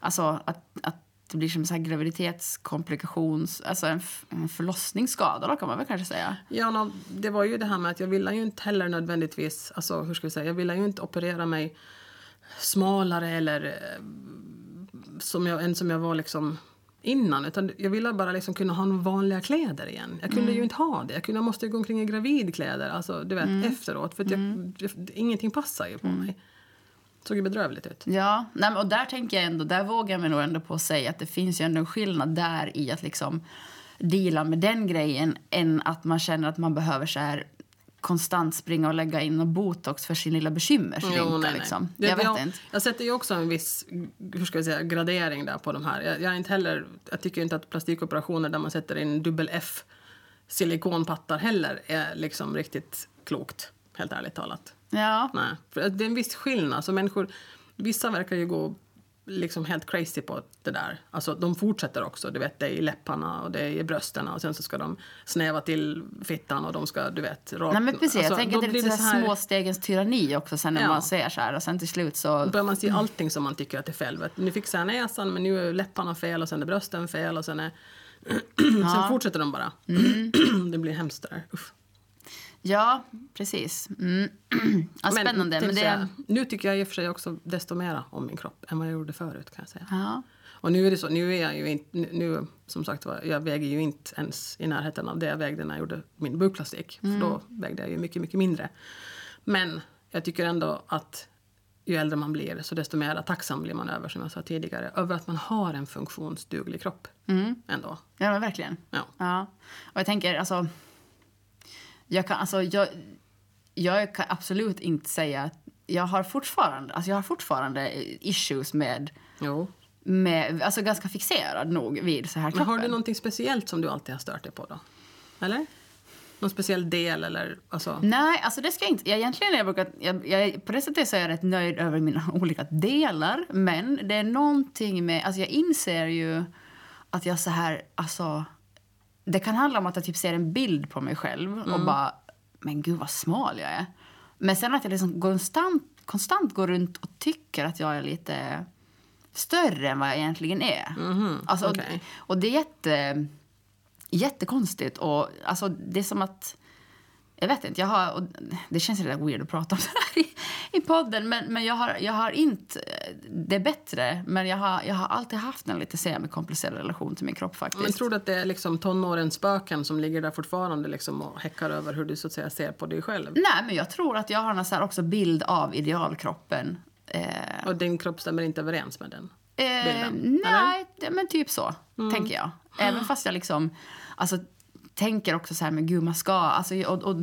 B: Alltså att, att det blir som en så här graviditetskomplikation, alltså en, en förlossningsskada då kan man väl kanske säga.
A: Ja, nå, det var ju det här med att jag ville ju inte heller nödvändigtvis, alltså hur ska vi säga, jag ville ju inte operera mig smalare eller eh, som jag, än som jag var liksom innan. Utan jag ville bara liksom kunna ha vanliga kläder igen. Jag kunde ju inte ha det. Jag, kunde, jag måste gå omkring i gravidkläder, alltså du vet efteråt. För att jag, jag, ingenting passar ju på mig. Såg ju bedrövligt ut.
B: Ja, nej, och där tänker jag ändå, där vågar jag mig nog ändå på att säga att det finns ju ändå en skillnad där i att liksom deala med den grejen än att man känner att man behöver så här konstant springa och lägga in och botox för sin lilla bekymmersrynka.
A: Jo, nej, nej.
B: liksom.
A: Det-
B: jag vet
A: jag,
B: inte.
A: Jag sätter ju också en viss hur ska jag säga, gradering där på de här. Jag, jag, är inte heller, jag tycker inte att plastikoperationer där man sätter in dubbel F silikonpattar heller är liksom riktigt klokt, helt ärligt talat.
B: Ja,
A: Nej, för det är en viss skillnad. Så människor, vissa verkar ju gå liksom helt crazy på det där. Alltså de fortsätter också, du vet det är i läpparna och det är i brösten och sen så ska de snäva till fittan och de ska, du vet, rakt.
B: nej, men precis.
A: Alltså,
B: jag tänker att det är lite så här småstegens tyranni också sen när
A: Ja.
B: man ser så här och sen till slut så...
A: Börjar man se allting som man tycker att är fel. Vet, Nu fixar jag näsan men nu är läpparna fel och sen är brösten fel och sen är... (clears throat) sen fortsätter de bara. (clears throat) det blir hemskt där. Uff.
B: Ja, precis. Mm. (clears throat) Ja, spännande. Men
A: så
B: det...
A: nu tycker jag i och för sig också desto mera om min kropp än vad jag gjorde förut kan jag säga.
B: Ja.
A: Och nu är det så, nu är jag ju inte, nu, som sagt jag väger ju inte ens i närheten av det jag vägde när jag gjorde min bukplastik. För då vägde jag ju mycket, mycket mindre. Men jag tycker ändå att ju äldre man blir så desto mer tacksam blir man över, som jag sa tidigare, över att man har en funktionsduglig kropp. Ändå.
B: ja, men verkligen.
A: Ja.
B: Ja. Och jag tänker, alltså... Jag kan, alltså, jag, jag kan absolut inte säga att jag har fortfarande, alltså jag har fortfarande issues med,
A: Jo.
B: med, alltså ganska fixerad nog vid så här
A: Men
B: kroppen.
A: har du någonting speciellt som du alltid har stört dig på då? Eller? Någon speciell del eller alltså?
B: Nej, alltså det ska jag inte. Jag, egentligen är jag, brukar, jag, jag, på det sättet så är jag rätt nöjd över mina (laughs) olika delar. Men det är någonting med, alltså jag inser ju att jag så här, alltså. Det kan handla om att jag typ ser en bild på mig själv och bara, men gud vad smal jag är. Men sen att jag liksom konstant, konstant går runt och tycker att jag är lite större än vad jag egentligen är. alltså,
A: okej.
B: och, och det är jätte, jättekonstigt. Och, alltså, det är som att... Jag vet inte, jag har, och det känns lite weird att prata om det här i, i podden, men, men jag, har, jag har inte det bättre. Men jag har, jag har alltid haft en lite semikomplicerad relation till min kropp faktiskt.
A: Men tror du att det är liksom tonårens spöken som ligger där fortfarande liksom och häckar över hur du så att säga ser på dig själv?
B: Nej, men jag tror att jag har en så också bild av idealkroppen. Eh,
A: Och din kropp stämmer inte överens med den?
B: Eh,
A: bilden,
B: nej, det, men typ så,
A: Mm.
B: tänker jag. Även fast jag liksom, alltså, tänker också så här, men gud, man ska... Alltså, och, och,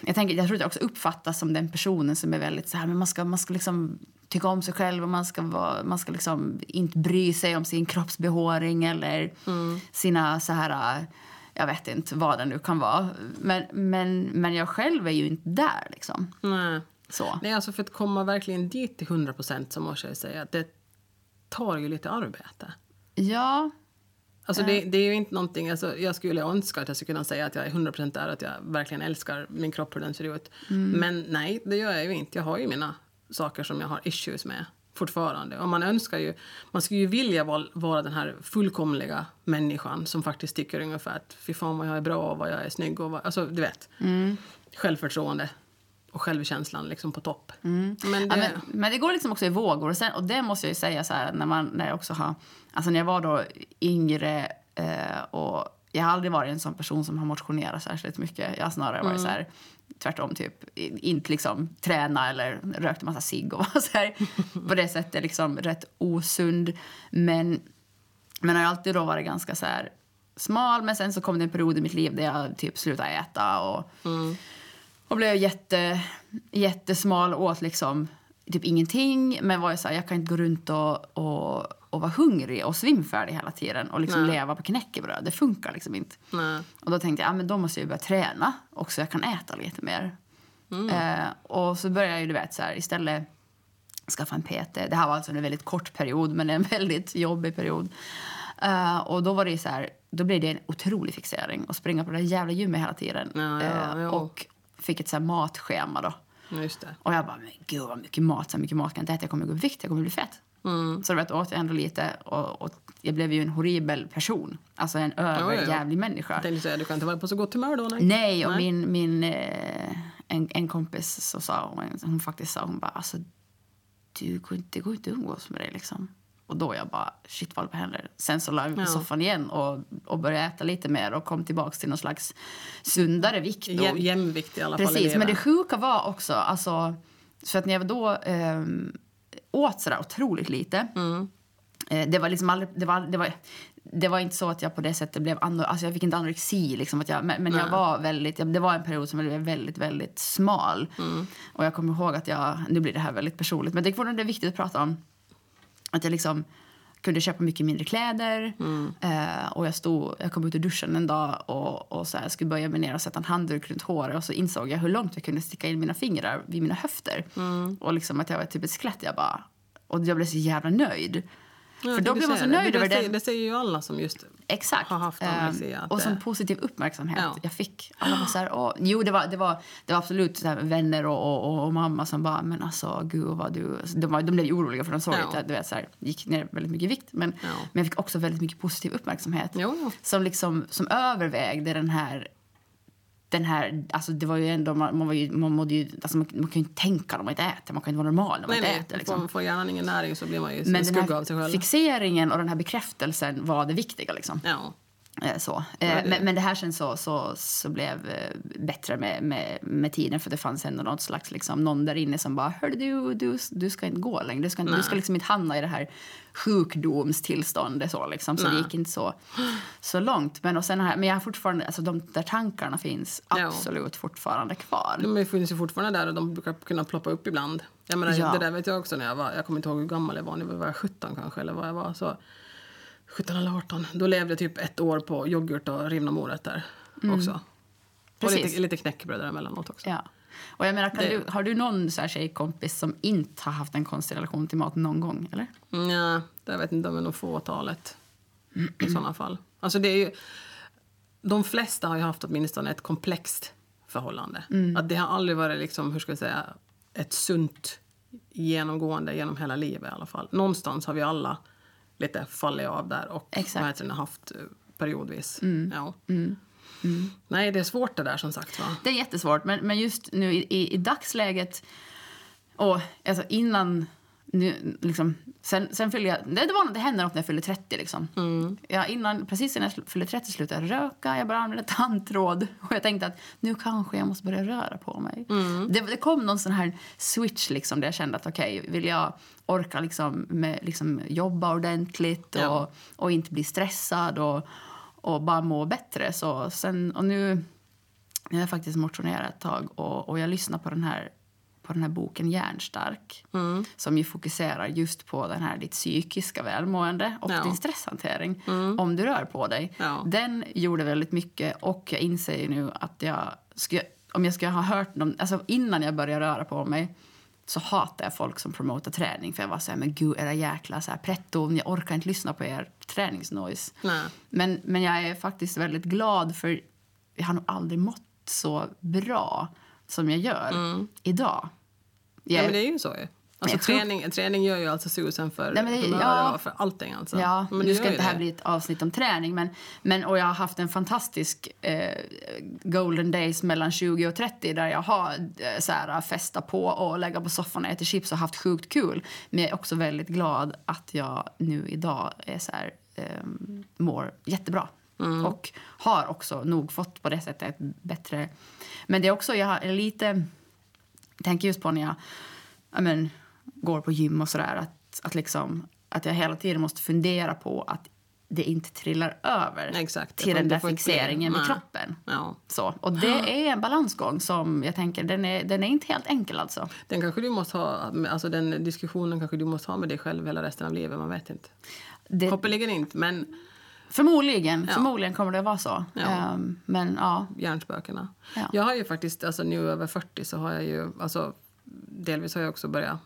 B: jag, tänker, jag tror att jag också uppfattas som den personen som är väldigt så här, men man ska, man ska liksom tycka om sig själv och man ska, vara, man ska liksom inte bry sig om sin kroppsbehåring eller
A: Mm.
B: sina så här jag vet inte vad det nu kan vara. Men, men, men jag själv är ju inte där liksom.
A: Nej.
B: Så.
A: Nej, alltså för att komma verkligen dit till 100 procent så måste jag säga att det tar ju lite arbete.
B: Ja,
A: Alltså det, det är ju inte någonting, alltså jag skulle önska att jag skulle kunna säga att jag är 100 procent där, att jag verkligen älskar min kropp hur den ser ut. Men nej, det gör jag ju inte. Jag har ju mina saker som jag har issues med fortfarande. Och man önskar ju, man skulle ju vilja vara, vara den här fullkomliga människan som faktiskt tycker ungefär att fy fan vad jag är bra och vad jag är snygg och vad, alltså du vet. Självförtroende och självkänslan liksom på topp. Men det,
B: Ja, men, men det går liksom också i vågor. Och, sen, och det måste jag ju säga så här, när, man, när jag också har... Alltså när jag var då yngre eh, och jag har aldrig varit en sån person som har motionerat särskilt mycket. Jag har snarare varit så här, tvärtom typ, inte liksom träna eller rökt en massa cigg och (laughs) var så här, på det sättet liksom rätt osund. Men, men har alltid då varit ganska så här smal. Men sen så kom det en period i mitt liv där jag typ slutade äta och och blev jätte, jättesmal och åt liksom typ ingenting. Men var ju så här, jag kan inte gå runt och, och, och vara hungrig och svimfärdig hela tiden och liksom
A: Nej.
B: leva på knäckebröd. Det funkar liksom inte.
A: nej.
B: Och då tänkte jag, ja, men då måste jag börja träna också. Jag kan äta lite mer. Eh, och så började jag ju, du vet, så här, istället skaffa en PT. Det här var alltså en väldigt kort period, men en (laughs) väldigt jobbig period. Eh, och då var det så här, då blev det en otrolig fixering att springa på det där jävla gymmet hela tiden.
A: Ja, ja,
B: Eh,
A: ja.
B: och fick ett så matschema då. Och jag bara, men gud vad mycket mat, så mycket mat kan jag inte äta, jag kommer gå upp vikt, jag kommer bli fett. Så du vet, åt jag ändå lite och, och jag blev ju en horribel person. Alltså en överjävlig människa.
A: Jag tänkte säga, du kan inte vara på så gott humör då? Nej,
B: Nej, och min, min eh, en, en kompis så sa hon, hon faktiskt sa hon bara alltså du går inte, går inte umgås med dig liksom. Och då jag bara shit vad händer? Sen så la jag mig på soffan igen och, och började äta lite mer och kom tillbaks till någon slags sundare vikt.
A: Jäm, jämvikt i alla fall.
B: Precis, men det sjuka var också, alltså, så att när jag då ehm, åt sådär otroligt lite,
A: Mm.
B: eh, det var liksom aldrig, det var, det var, det var inte så att jag på det sättet blev anor, alltså jag fick inte anorexi liksom, att jag, men, men jag var väldigt, det var en period som jag blev väldigt, väldigt smal.
A: Mm.
B: Och jag kommer ihåg att jag, nu blir det här väldigt personligt, men det är fortfarande viktigt att prata om att jag liksom kunde köpa mycket mindre kläder.
A: Mm.
B: Eh, och jag, stod, jag kom ut ur duschen en dag och, och så här, skulle böja mig ner och sätta en handduk runt håret. Och så insåg jag hur långt jag kunde sticka in mina fingrar vid mina höfter.
A: Mm.
B: Och liksom att jag var typ ett skelett. Jag bara, och jag blev så jävla nöjd.
A: Ja,
B: För då blir man så
A: säger det.
B: nöjd
A: det,
B: över
A: säger,
B: den.
A: Det säger ju alla som just...
B: Exakt.
A: har haft anorexi,
B: Eh,
A: att
B: och
A: det-
B: som positiv uppmärksamhet
A: Ja.
B: jag fick. Alla var så här, åh, jo, det var, det var, det var absolut så här, vänner och, och, och, mamma som bara, men alltså gud vad du... alltså, De, var, de blev ju oroliga för de såg
A: Ja.
B: att du vet, så här, gick ner väldigt mycket i vikt. Men,
A: Ja.
B: men jag fick också väldigt mycket positiv uppmärksamhet.
A: Jo.
B: Som, liksom, som övervägde den här... Den här, alltså det var ju ändå, man, man, var ju, man, mådde ju, alltså man, man kan ju inte tänka när man inte äter. Man kan inte vara normal när man
A: Nej,
B: inte
A: nej.
B: äter. Liksom.
A: Får, får hjärnan ingen näring så blir man ju en
B: Men den här fixeringen och den här bekräftelsen var det viktiga. Liksom.
A: Ja.
B: Eh, Så.
A: Ja,
B: Eh,
A: det-
B: Men, men det här sen så, så, så blev eh, bättre med, med, med tiden för det fanns ändå något slags, liksom, någon där inne som bara Hörde du, du, du ska inte gå längre. Du ska, du ska liksom inte hamna i det här sjukdomstillståndet. Så, liksom. så det
A: Nej.
B: gick inte så, så långt. Men, och sen har men jag har fortfarande, alltså, de där tankarna finns
A: Ja.
B: absolut fortfarande kvar.
A: De finns ju fortfarande där och de brukar kunna ploppa upp ibland. Jag menar,
B: Ja.
A: Det där vet jag också när jag var, jag kommer inte ihåg hur gammal jag var, nu var jag 17 kanske eller vad jag var. Så 17 eller 18. Då levde jag typ ett år på yoghurt och rivna morötter också. Och
B: Mm.
A: Lite, lite knäckebröd emellanåt också.
B: Ja. Och jag menar,
A: Det-
B: du, har du någon så här tjejkompis som inte har haft en konstig relation till mat någon gång? Eller?
A: Ja, det vet inte om det är nog fåtalet i sådana (clears throat) fall. Alltså det är ju, de flesta har ju haft åtminstone ett komplext förhållande. Att det har aldrig varit liksom, hur ska jag säga, ett sunt genomgående genom hela livet i alla fall. Någonstans har vi alla lite fallit av där och
B: Exakt.
A: haft eh, periodvis. Ja. Nej, det är svårt det där som sagt va.
B: Det är jättesvårt, men, men just nu i, i, i dagsläget och alltså innan... Nu, liksom, sen, sen fyllde jag, det, var, det hände något när jag fyllde 30. Liksom. Ja, innan, precis innan jag fyllde 30 slutade jag röka, jag började använda (laughs) tandtråd. Och jag tänkte att nu kanske jag måste börja röra på mig. Det, det kom någon sån här switch liksom, där jag kände att okej, vill jag orka liksom, med, liksom, jobba ordentligt och,
A: Ja.
B: och inte bli stressad och, och bara må bättre. Så sen, och nu, nu har jag faktiskt motionerat ett tag och, och jag lyssnar på den här på den här boken Hjärnstark
A: Mm.
B: som ju fokuserar just på den här ditt psykiska välmående och
A: Ja.
B: din stresshantering om du rör på dig.
A: Ja.
B: Den gjorde väldigt mycket och jag inser ju nu att jag skulle, om jag skulle ha hört någon, alltså innan jag började röra på mig så hatar jag folk som promotar träning för jag var så här, men gud era jäkla så här pretton, jag orkar inte lyssna på er träningsnoise.
A: Nej.
B: Men, men jag är faktiskt väldigt glad för jag har nog aldrig mått så bra som jag gör idag. Jag,
A: Ja, men det är ju så ju. Alltså,
B: jag tror-
A: träning, träning gör ju alltså susen för
B: Nej, det- ja.
A: och för allting. Alltså.
B: Ja,
A: men
B: nu ska inte det här bli ett avsnitt om träning men, men, och jag har haft en fantastisk eh, golden days mellan 20 och 30 där jag har eh, så här, festa på och lägga på soffan och äta chips och haft sjukt kul. Men jag är också väldigt glad att jag nu idag är så här, eh, mår jättebra.
A: Mm.
B: Och har också nog fått på det sättet bättre... Men det är också, jag har lite... Jag tänker just på när jag, ja, men, går på gym och sådär att, att, liksom, att jag hela tiden måste fundera på att det inte trillar över
A: Exakt.
B: till den där fixeringen
A: nej.
B: kroppen.
A: Ja.
B: Så, och det är en balansgång som jag tänker, den är, den är inte helt enkel alltså.
A: Den kanske du måste ha, alltså den diskussionen kanske du måste ha med dig själv hela resten av livet, man vet inte.
B: Det,
A: Hoppeligen inte, men
B: förmodligen,
A: Ja.
B: förmodligen kommer det vara så.
A: Ja.
B: Ehm, men ja,
A: hjärnspökena.
B: Ja.
A: Jag har ju faktiskt, alltså nu över 40 så har jag ju, alltså delvis har jag också börjat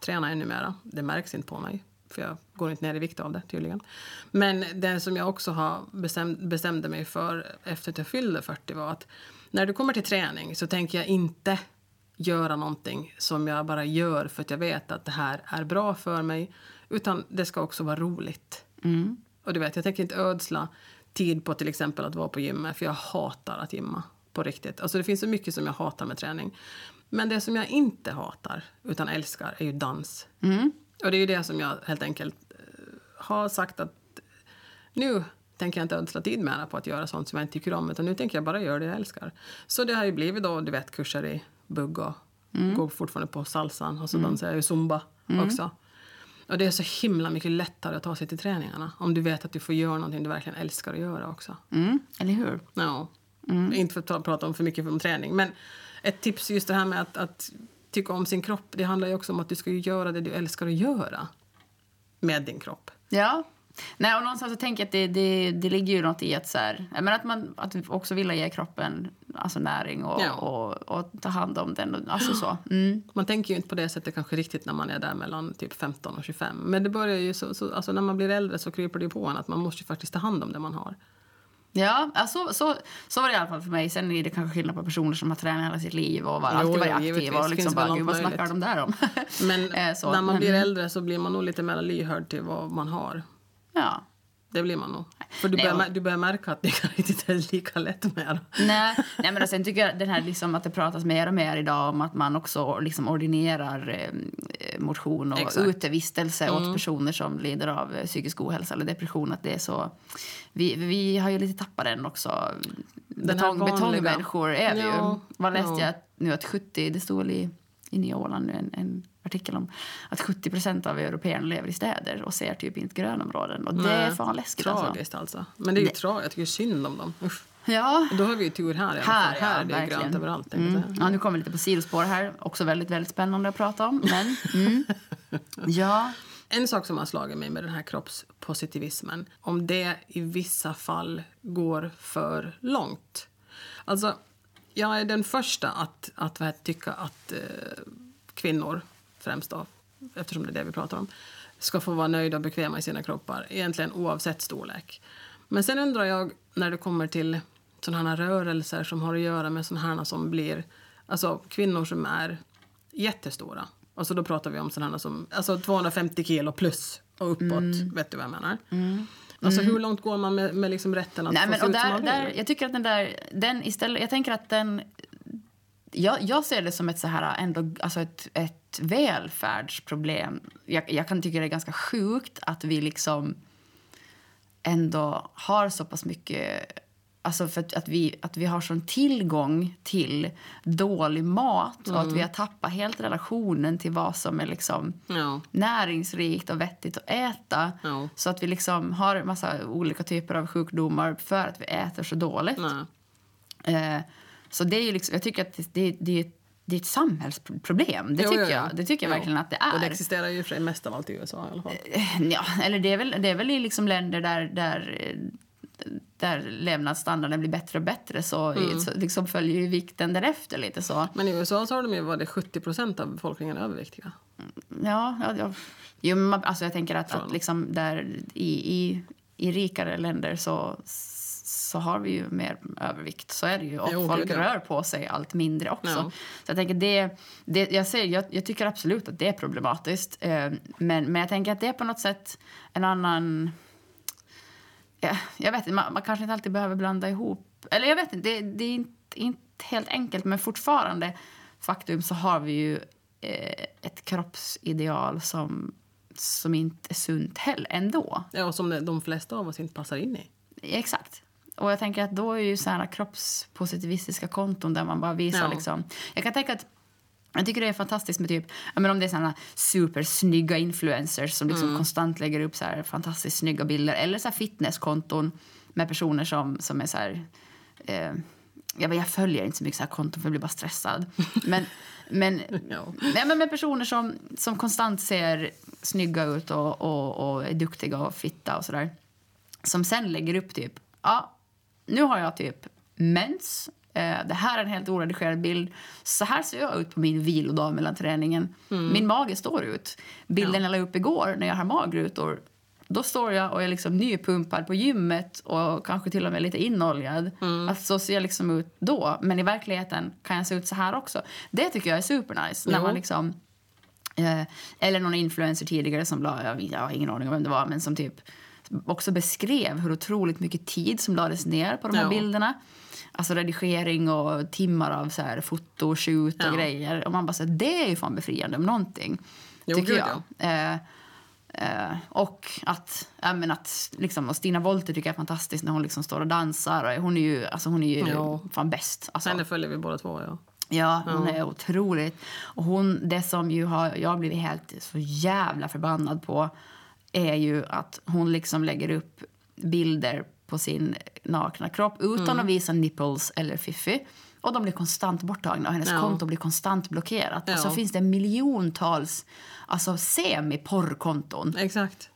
A: träna ännu mera. Det märks inte på mig, för jag går inte ner i vikt av det tydligen. Men det som jag också har bestäm, bestämde mig för efter att jag fyllde 40 var att när det kommer till träning så tänker jag inte göra någonting som jag bara gör för att jag vet att det här är bra för mig, utan det ska också vara roligt. Och du vet, jag tänker inte ödsla tid på till exempel att vara på gymmet, för jag hatar att gymma på riktigt. Alltså det finns så mycket som jag hatar med träning. Men det som jag inte hatar, utan älskar, är ju dans. Och det är ju det som jag helt enkelt eh, har sagt att nu tänker jag inte ödsla tid med på att göra sånt som jag inte tycker om, utan nu tänker jag bara göra det jag älskar. Så det har ju blivit då, du vet, kurser i bugg och går fortfarande på salsan och så dansar jag ju zumba också. Och det är så himla mycket lättare att ta sig till träningarna om du vet att du får göra någonting du verkligen älskar att göra också.
B: mm, eller hur?
A: Ja. Inte för att ta- prata om för mycket om träning, men ett tips just det här med att, att tycka om sin kropp, det handlar ju också om att du ska göra det du älskar att göra med din kropp.
B: Ja. Nej, och någonstans så tänker jag att det, det, det ligger ju något i att, så här, menar att man att också vill ge kroppen alltså näring och,
A: Ja.
B: och, och ta hand om den. Alltså så. Mm.
A: Man tänker ju inte på det sättet kanske riktigt när man är där mellan typ 15 och 25. Men det börjar ju så, så alltså när man blir äldre så kryper det på en att man måste ju faktiskt ta hand om det man har.
B: Ja, alltså, så, så var det i alla fall för mig. Sen är det kanske skillnad på personer som har tränat hela sitt liv och var,
A: Jo,
B: alltid varit aktiva och liksom bara, gud vad snackar de där om? (laughs)
A: Men
B: Eh, så,
A: när man
B: men-
A: blir äldre så blir man nog lite mer lyhörd till vad man har.
B: Ja.
A: Det blir man nog. För du
B: Nej,
A: börjar,
B: och-
A: du börjar märka att det riktigt är lika lätt med.
B: Nej, nej men och sen tycker jag den här liksom att det pratas mer och mer idag om att man också liksom ordinerar eh, motion och
A: Exakt. Mm.
B: utevistelse åt personer som lider av eh, psykisk ohälsa eller depression. Att det är så, vi, vi har ju lite tappat den också.
A: Den
B: Betong, betongmänniskor är vi ju.
A: Ja,
B: Vad läste
A: ja.
B: jag nu att 70, det stod i, i Nya Åland nu en, en artikel om att 70 procent av européerna lever i städer och ser typ inte grönområden. Och det är fan läskigt alltså.
A: Tragiskt alltså. Men det är ju tragiskt. Jag tycker synd om dem. Usch.
B: Ja,
A: Då har vi ju tur här i alla
B: Här,
A: fall. Här
B: ja,
A: är det ju
B: verkligen.
A: grönt överallt.
B: Mm. Ja, nu kommer vi lite på sidospår här. Också väldigt, väldigt spännande att prata om. Men, mm. (laughs) ja.
A: En sak som har slagit mig med den här kroppspositivismen, om det i vissa fall går för långt. Alltså, jag är den första att, att vad heter, tycka att eh, kvinnor, främst då, eftersom det är det vi pratar om, ska få vara nöjda och bekväma i sina kroppar, egentligen oavsett storlek. Men sen undrar jag, när det kommer till sådana här rörelser som har att göra med sådana här som blir, alltså kvinnor som är jättestora. Alltså då pratar vi om sådana som, alltså 250 kilo plus och uppåt,
B: Mm.
A: vet du vad jag menar? Alltså hur långt går man med, med liksom rätten att
B: Nej,
A: få
B: men,
A: se
B: och
A: ut som
B: där,
A: man vill?
B: där, jag tycker att den där, den istället, jag tänker att den, jag, jag ser det som ett så här, ändå, alltså ett, ett välfärdsproblem. Jag, jag kan tycka det är ganska sjukt att vi liksom ändå har så pass mycket Alltså för att, att, vi, att vi har sån tillgång till dålig mat och att vi har tappat helt relationen till vad som är liksom
A: Ja.
B: näringsrikt och vettigt att äta.
A: Ja.
B: Så att vi liksom har en massa olika typer av sjukdomar för att vi äter så dåligt.
A: Nej.
B: Eh, så det är ju liksom, jag tycker att det, det, det är ett det är ett samhällsproblem. Det
A: Jo,
B: tycker
A: jo,
B: jag, det tycker jag
A: Jo.
B: verkligen att det är.
A: Och det existerar ju för mest av allt i USA i alla fall.
B: Ja, eller det är väl, det är väl i liksom länder där, där, eh, där levnadsstandarden blir bättre och bättre så,
A: Mm.
B: så liksom följer ju vikten därefter lite så.
A: Men i USA så har de ju varit 70 procent av befolkningen överviktiga.
B: Ja, ja, ja. Jo, alltså jag tänker att, att liksom där i, i, i rikare länder så, så har vi ju mer övervikt. Så är det ju. Och
A: Jo,
B: folk
A: ja.
B: rör på sig allt mindre också.
A: Ja.
B: Så jag tänker det, det jag, säger, jag, jag tycker absolut att det är problematiskt. Eh, men, men jag tänker att det är på något sätt en annan... Ja, jag vet inte, man, man kanske inte alltid behöver blanda ihop... Eller jag vet inte, det, det är inte, inte helt enkelt. Men fortfarande, faktum, så har vi ju eh, ett kroppsideal som, som inte är sunt heller ändå.
A: Ja, och som de flesta av oss inte passar in i.
B: Exakt. Och jag tänker att då är ju så här kroppspositivistiska konton där man bara visar
A: Ja.
B: liksom... Jag kan tänka att jag tycker det är fantastiskt med typ, men om det är såna supersnygga influencers som liksom konstant lägger upp så här fantastiskt snygga bilder eller så här fitnesskonton med personer som, som är så här... Eh, jag, jag följer inte så mycket så här konton för jag blir bara stressad. (laughs) Men, men,
A: Ja.
B: nej, men med personer som, som konstant ser snygga ut och, och, och är duktiga och fitta och sådär som sen lägger upp typ, ja, nu har jag typ mens. Eh, det här är en helt oredigerad bild. Så här ser jag ut på min vilodag mellan träningen. Min mage står ut. Bilden jag la upp igår när jag har magrutor. Då står jag och är liksom nypumpad på gymmet och kanske till och med lite inoljad. Att så ser jag liksom ut då. Men i verkligheten kan jag se ut så här också. Det tycker jag är supernice. När man liksom Eh, eller någon influencer tidigare som la, jag, jag har ingen aning om vem det var, men som typ också beskrev hur otroligt mycket tid som lades ner på de här
A: Ja.
B: bilderna. Alltså redigering och timmar av så här foto, shoot och
A: Ja.
B: grejer. Och man bara så här, det är ju fan befriande om någonting.
A: Jo,
B: tycker jag. Eh, eh, och att, ja, men att liksom, och Stina Wollter tycker jag är fantastisk när hon liksom står och dansar. Och Hon är ju, alltså, hon är ju
A: Ja.
B: fan bäst. Alltså.
A: Henne följer vi båda två, ja.
B: Ja, hon är otroligt. Och hon, det som ju har, jag har blivit helt så jävla förbannad på är ju att hon liksom lägger upp bilder på sin nakna kropp utan
A: Mm.
B: att visa nipples eller fiffi. Och de blir konstant borttagna och hennes
A: Ja.
B: konto blir konstant blockerat. Och så
A: Ja.
B: finns det miljontals alltså, semi-porrkonton
A: Exakt.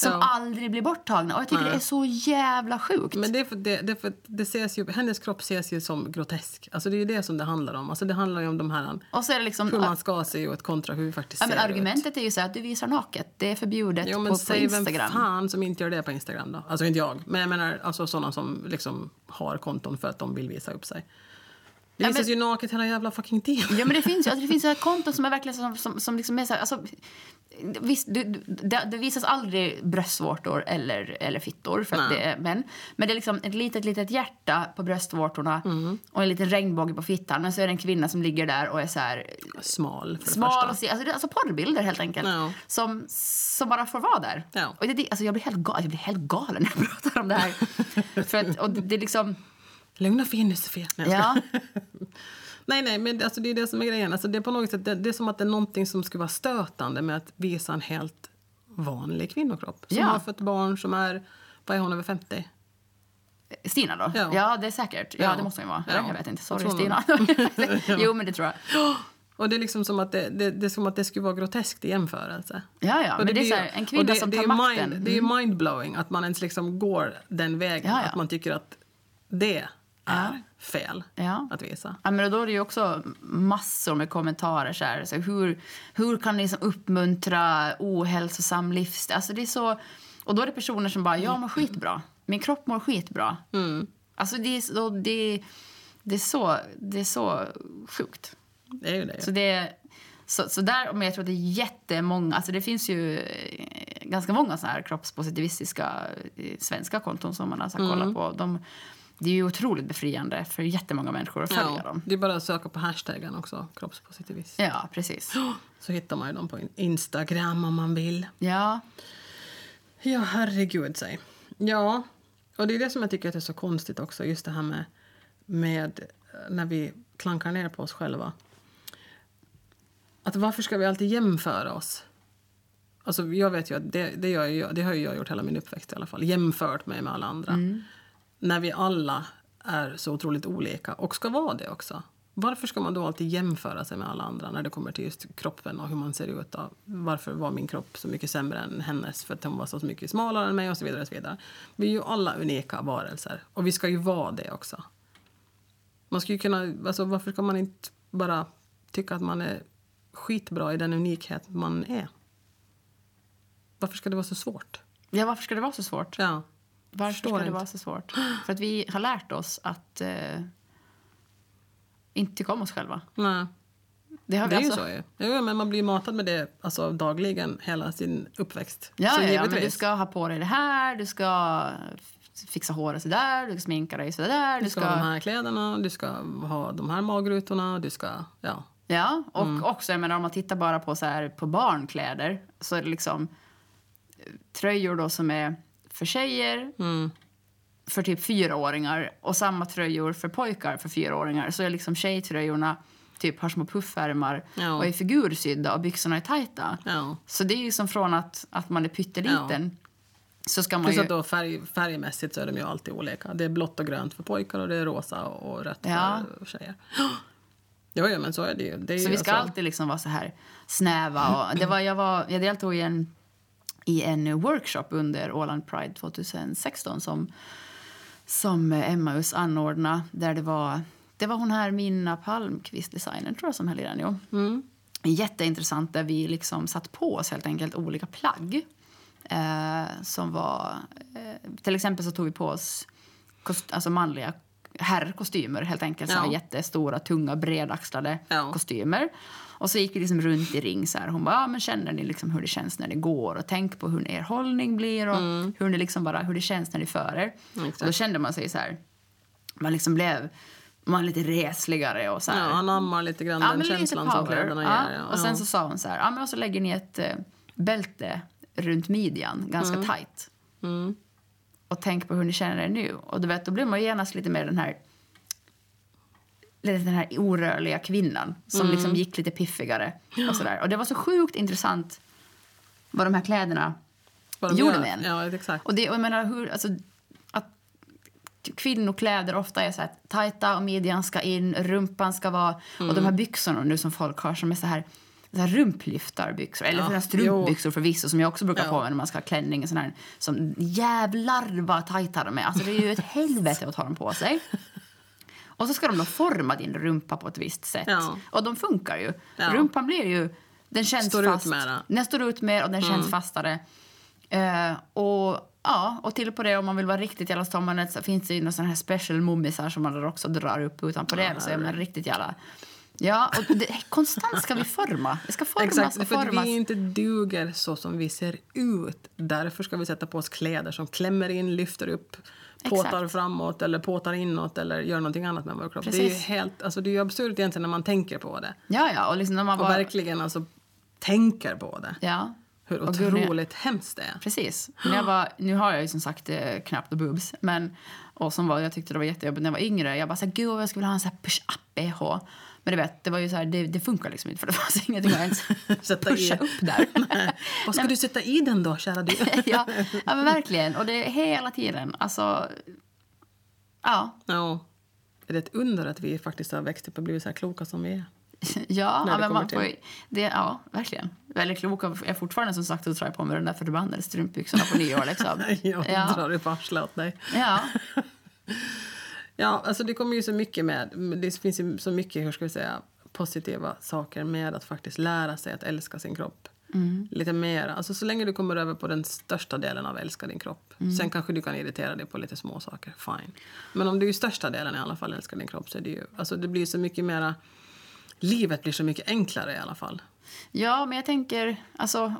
B: Som
A: Ja.
B: aldrig blir borttagna. Och jag tycker
A: Nej.
B: det är så jävla sjukt.
A: Men det för, det, det för det ses ju, hennes kropp ses ju som grotesk. Alltså det är ju det som det handlar om. Alltså det handlar ju om de här,
B: och så är det liksom...
A: hur man ska se ut kontra hur vi faktiskt
B: Ja, men
A: ser
B: argumentet är ju så att du visar naket. Det är förbjudet
A: ut. Jo, men
B: på, på
A: säg vem
B: Instagram.
A: fan som inte gör det på Instagram då? Alltså inte jag, men jag menar alltså sådana som liksom har konton för att de vill visa upp sig. Det
B: Ja,
A: visas
B: men-
A: ju naket hela jävla fucking tiden.
B: Ja, men det finns ju alltså, det finns ju (laughs) konton som är verkligen som, som, som liksom är så här, alltså, visst, du, det, det visas aldrig bröstvårtor eller, eller fittor för att det är män. Men det är liksom ett litet, litet hjärta på bröstvårtorna
A: Mm.
B: och en liten regnbåge på fittan. Men så är det en kvinna som ligger där och är så här
A: Smal för det
B: smal
A: första.
B: och alltså, det alltså porrbilder helt enkelt.
A: Ja.
B: Som, som bara får vara där.
A: Ja.
B: Och det, det- alltså, jag, blir helt galen, jag blir helt galen när jag pratar om det här. (laughs) för att, och det, det är liksom...
A: Lugna fin nu Sofia. Nej.
B: Ja, (laughs)
A: Nej, nej, men det- alltså, det är det som är grejen. Alltså, det, är på något sätt, det, det är som att det är någonting som skulle vara stötande med att visa en helt vanlig kvinnokropp. Som
B: Ja.
A: har fått barn som är, vad är hon, över 50?
B: Stina då? Ja.
A: Ja.
B: det är säkert. Ja,
A: Ja.
B: det måste hon ju vara.
A: Ja.
B: Jag vet inte. Sorry Stina. (laughs) jo, men det tror jag.
A: Och det är liksom som att det, det, det är som att det skulle vara groteskt i jämförelse.
B: Ja, ja.
A: Och
B: Men det är
A: ju-
B: här, en kvinna
A: det,
B: som tar makten.
A: Mind, det är
B: Mm.
A: mindblowing att man ens liksom går den vägen. Att man tycker att det är
B: Ja.
A: fel
B: Ja.
A: att visa.
B: Ja, men då är det ju också massor med kommentarer. Så här, så hur, hur kan ni liksom uppmuntra ohälsosam livsstil? Alltså det är så, och då är det personer som bara, jag mår skitbra. Min kropp mår skitbra.
A: Mm.
B: Alltså det är, det, det, är så, det är så sjukt.
A: Det är ju det.
B: Så det så, så där, men jag tror att det är jättemånga, alltså det finns ju eh, ganska många så här kroppspositivistiska eh, svenska konton som man har så här kollat på. De, det är ju otroligt befriande för jättemånga människor att följa
A: ja,
B: dem.
A: det är bara att söka på hashtaggen också, kroppspositivism.
B: Ja, precis. (gasps)
A: Så hittar man ju dem på Instagram om man vill.
B: Ja,
A: Ja, herregud säg. Ja, och det är det som jag tycker att är så konstigt också, just det här med, med eh, när vi klankar ner på oss själva. Att varför ska vi alltid jämföra oss? Alltså jag vet ju att det, det, gör jag, det har ju jag gjort hela min uppväxt i alla fall, jämfört mig med alla andra. När vi alla är så otroligt olika och ska vara det också. Varför ska man då alltid jämföra sig med alla andra när det kommer till just kroppen och hur man ser ut? Då? Varför var min kropp så mycket sämre än hennes för att hon var så mycket smalare än mig och så vidare. Och så vidare. Vi är ju alla unika varelser och vi ska ju vara det också. Man ska ju kunna, alltså varför ska man inte bara tycka att man är skitbra i den unikhet man är? Varför ska det vara så svårt?
B: Ja, varför ska det vara så svårt?
A: Ja.
B: Varför
A: Förstår
B: ska det
A: inte.
B: vara så svårt? För att vi har lärt oss att eh, inte tycka om oss själva.
A: Nej.
B: Det, har
A: Det
B: vi
A: är ju
B: alltså,
A: så ju. Jo, men man blir matad med det alltså, dagligen hela sin uppväxt.
B: Ja,
A: så
B: ja, ja, men du ska ha på dig det här, du ska fixa håret så där, du ska sminka dig så där,
A: Du ska ha de här kläderna, du ska ha de här magrutorna, du ska... Ja.
B: Ja, och
A: Mm.
B: också jag menar, om man tittar bara på, så här, på barnkläder så är det liksom eh, tröjor då som är för tjejer
A: Mm.
B: för typ fyraåringar och samma tröjor för pojkar för fyraåringar. Så är liksom tjejtröjorna typ har små puffärmar
A: Ja.
B: och är figursydda och byxorna är tajta.
A: ja.
B: Så det är ju som från att, att man är pytteliten så ska man
A: Plus
B: ju...
A: att då färg, färgmässigt så är de ju alltid olika. Det är blått och grönt för pojkar och det är rosa och rött
B: Ja.
A: för tjejer. (gasps) Jo, ja, men så är det ju. Det är
B: Så
A: ju
B: vi ska
A: alltså-
B: alltid liksom vara så här snäva. Och det var, jag, var, jag deltog i en, i en workshop under Åland Pride 2016 som, som Emmaus anordnade. Där det var, det var hon här, Minna Palmqvist, designern, tror jag, som höll i den. Jo.
A: Mm.
B: Jätteintressant, där vi liksom satt på oss helt enkelt olika plagg. Eh, som var, eh, till exempel så tog vi på oss kost, alltså manliga herrkostymer helt enkelt. Så
A: Ja.
B: här jättestora, tunga, bredaxlade
A: Ja.
B: kostymer. Och så gick vi liksom runt i ring så här. Hon bara, ja, men känner ni liksom hur det känns när det går? Och tänk på hur er hållning blir och hur, ni liksom bara, hur det känns när ni för er.
A: Mm. Exakt.
B: Och då kände man sig så här, man liksom blev man lite resligare och så här.
A: Ja, anammar lite grann
B: Ja,
A: den känslan som kläderna ger. Ja.
B: Och sen så sa hon så här, ja men och så lägger ni ett eh, bälte runt midjan, ganska tajt.
A: Mm.
B: Och tänk på hur ni känner er nu. Och du vet, då blir man genast lite mer den här den här orörliga kvinnan som
A: Mm.
B: liksom gick lite piffigare. Och, så där. och det var så sjukt intressant vad de här kläderna
A: Vad de
B: gjorde
A: gör.
B: med en.
A: Ja, exakt.
B: Och, det, och jag menar hur, alltså, att kvinnokläder ofta är så här tajta och midjan ska in, rumpan ska vara... Och
A: Mm.
B: de här byxorna nu som folk har som är så här, så här rumplyftarbyxor. Eller
A: Ja,
B: strumpbyxor förvisso som jag också brukar
A: Ja.
B: på mig när man ska ha klänning. och Sån här, som jävlar vad tajta de är. Alltså det är ju ett (laughs) helvete att ha dem på sig. Och så ska de då forma din rumpa på ett visst sätt.
A: Ja.
B: Och de funkar ju.
A: Ja.
B: Rumpan blir ju... Den känns
A: Står ut
B: fast.
A: mera. Mm.
B: Den står ut mer och den känns fastare. Eh, och, ja, och till på det, om man vill vara riktigt jävla så tar man ett, så finns det ju några sådana här special mummisar som man också drar upp utanpå det. Så är man riktigt jävla... Ja, och det, konstant ska vi forma. Det ska formas
A: Exakt,
B: och
A: för
B: formas.
A: vi inte duger så som vi ser ut. Därför ska vi sätta på oss kläder som klämmer in, lyfter upp, påtar
B: Exakt.
A: framåt eller påtar inåt eller gör någonting annat med vår kropp. Det är ju
B: Precis.
A: helt, alltså det är absurt egentligen när man tänker på det.
B: Ja, ja, och liksom när man
A: Och
B: bara...
A: verkligen alltså tänker på det.
B: Ja.
A: Hur
B: Och när jag-
A: otroligt hemskt det är.
B: Precis. När jag var, nu har jag ju som sagt eh, knappt boobs. Men, och som var, jag tyckte det var jättejobbigt när jag var yngre. Jag bara så här, gud jag skulle vilja ha en sån här push-up-bh. Men du vet, det var ju så här, det, det funkar liksom inte för det fanns (laughs) ingenting att ens (laughs)
A: Sätta
B: pusha
A: i.
B: upp där. (laughs)
A: Vad ska du sätta i den då, kära du?
B: ja, ja, men verkligen. Och det hela tiden. Alltså, ja.
A: ja. Är det ett under att vi faktiskt har växt upp och blivit så här kloka som vi är?
B: Ja, ja, men man får, det, ja, verkligen. Väldigt klok. Jag är fortfarande som sagt och drar på mig de där förbannade strumpbyxorna på nyår. Liksom.
A: Jag
B: ja.
A: drar upp arslet åt dig.
B: ja.
A: Ja, alltså det kommer ju så mycket med. Det finns ju så mycket, hur ska vi säga, positiva saker med att faktiskt lära sig att älska sin kropp. Lite mer. Alltså så länge du kommer över på den största delen av älska din kropp. Sen kanske du kan irritera dig på lite små saker. Fine. Men om du i största delen i alla fall älskar din kropp så är det ju, alltså det blir så mycket mera, livet blir så mycket enklare i alla fall.
B: Ja, men jag tänker... Alltså,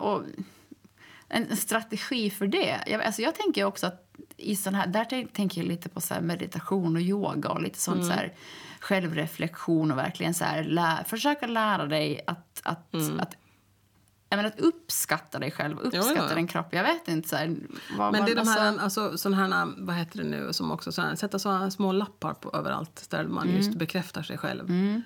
B: en strategi för det. Jag, alltså, jag tänker också att i sån här, där tänk- tänker jag lite på så meditation och yoga och lite sånt så här, självreflektion och verkligen så här, lä, försöka lära dig att, att, att jag menar, att uppskatta dig själv, uppskatta
A: ja, ja.
B: din kropp. Jag vet inte. Så här, vad
A: Men det är de här,
B: alltså,
A: alltså, här, vad heter det nu, som också så här, sätta sådana små lappar på överallt där man just bekräftar sig själv.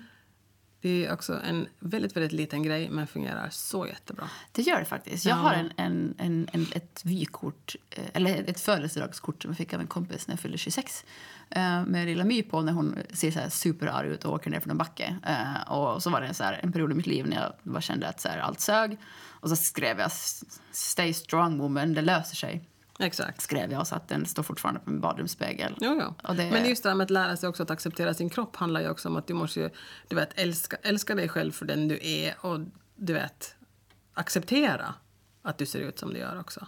A: Det är också en väldigt, väldigt liten grej men fungerar så jättebra.
B: Det gör det faktiskt. Jag
A: Ja.
B: har en, en, en, en, ett vykort, eh, eller ett födelsedagskort som jag fick av en kompis när jag fyllde 26. eh, Med lilla My på när hon ser så här superarg ut och åker ner för en backe. Eh, Och så var det en, så här, en period i mitt liv när jag bara kände att så här, allt sög. Och så skrev jag Stay strong woman, det löser sig.
A: Exakt.
B: Skrev jag så att den står fortfarande på min badrumsspegel.
A: Jo, jo.
B: Det-
A: Men just det här med att lära sig också att acceptera sin kropp handlar ju också om att du måste ju, du vet, älska, älska dig själv för den du är och du vet, acceptera att du ser ut som du gör också.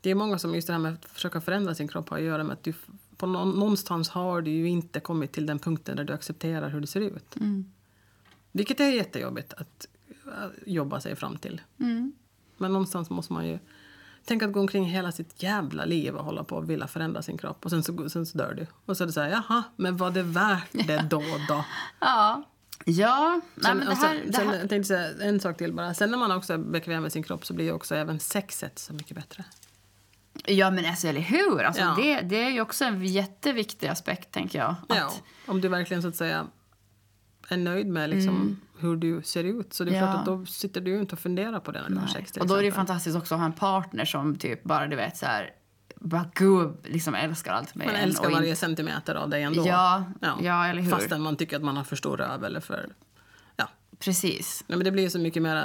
A: Det är många som just det här med att försöka förändra sin kropp har att göra med att du på nå- någonstans har du ju inte kommit till den punkten där du accepterar hur du ser ut. Vilket är jättejobbigt att jobba sig fram till. Men någonstans måste man ju... Tänk att gå omkring hela sitt jävla liv och hålla på och vilja förändra sin kropp och sen så, sen så dör du. Och så är det så här, jaha, men var det värt det (laughs) då då?
B: Ja. Ja, nej,
A: Sen,
B: men det här,
A: sen,
B: det
A: sen,
B: här,
A: jag tänkte säga en sak till bara. Sen när man också är bekväm med sin kropp så blir ju också även sexet så mycket bättre.
B: ja, men alltså, eller hur? Alltså,
A: Ja.
B: det, det är ju också en jätteviktig aspekt, tänker jag. Att,
A: Ja, om du verkligen så att säga är nöjd med liksom hur du ser ut. Så det är
B: Mm. Ja.
A: klart att då sitter du inte och funderar på det när du har sex
B: Och då är det fantastiskt också att ha en partner som typ bara, du vet, så här, bara gud, liksom älskar allt med
A: Man
B: en
A: älskar varje
B: inte-
A: centimeter av dig ändå.
B: Ja, ja, eller hur?
A: Fastän man tycker att man har för stor röv eller för... Ja.
B: Precis.
A: Nej, men det blir ju så mycket mera...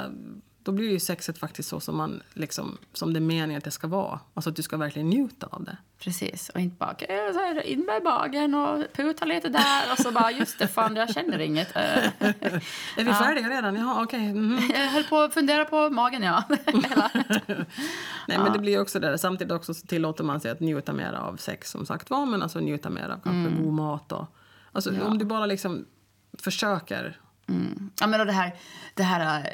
A: Då blir ju sexet faktiskt så som, man, liksom, som det är meningen att det ska vara. Alltså att du ska verkligen njuta av det.
B: Precis. Och inte bara "Okej, så här, in med bagen och puta lite där och så bara just det, fan jag känner inget. (laughs)
A: Är vi färdiga redan? Jaha, okej. mhm. (laughs)
B: Jag höll på att fundera på magen, ja. (laughs)
A: Nej, men det blir ju också det. Samtidigt också så tillåter man sig att njuta mer av sex som sagt var, men alltså njuta mer av kanske god mat och... Alltså om du bara liksom försöker...
B: Ja, men och det här, det här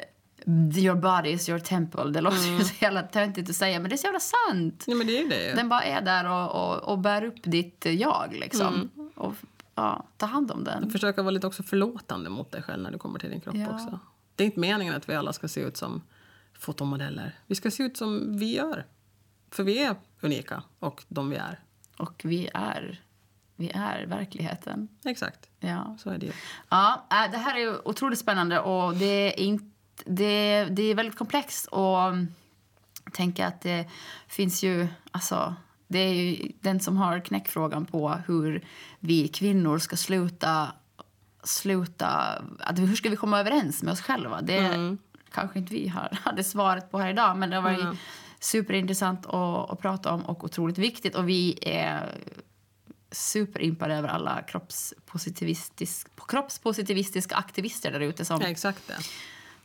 B: your body is your temple, det låter ju så jävla töntigt att säga, men det är så jävla sant.
A: Nej, men det är det.
B: Den bara är där och, och, och bär upp ditt jag, liksom. Och ja, ta hand om den.
A: Försöka vara lite också förlåtande mot dig själv när du kommer till din kropp
B: Ja.
A: också. Det är inte meningen att vi alla ska se ut som fotomodeller. Vi ska se ut som vi gör. För vi är unika och de vi är.
B: Och vi är, vi är verkligheten.
A: Exakt,
B: Ja.
A: så är det ju.
B: Ja, äh, det här är otroligt spännande och det är, inte, det, det är väldigt komplext. Och tänka att det finns ju... Alltså, det är ju den som har knäckfrågan på hur vi kvinnor ska sluta... sluta att hur ska vi komma överens med oss själva? Det kanske inte vi har, hade svaret på här idag, men det har varit superintressant att, att prata om och otroligt viktigt. Och vi är superimpade över alla kroppspositivistisk, kroppspositivistiska aktivister där ute som,
A: Ja, exakt det.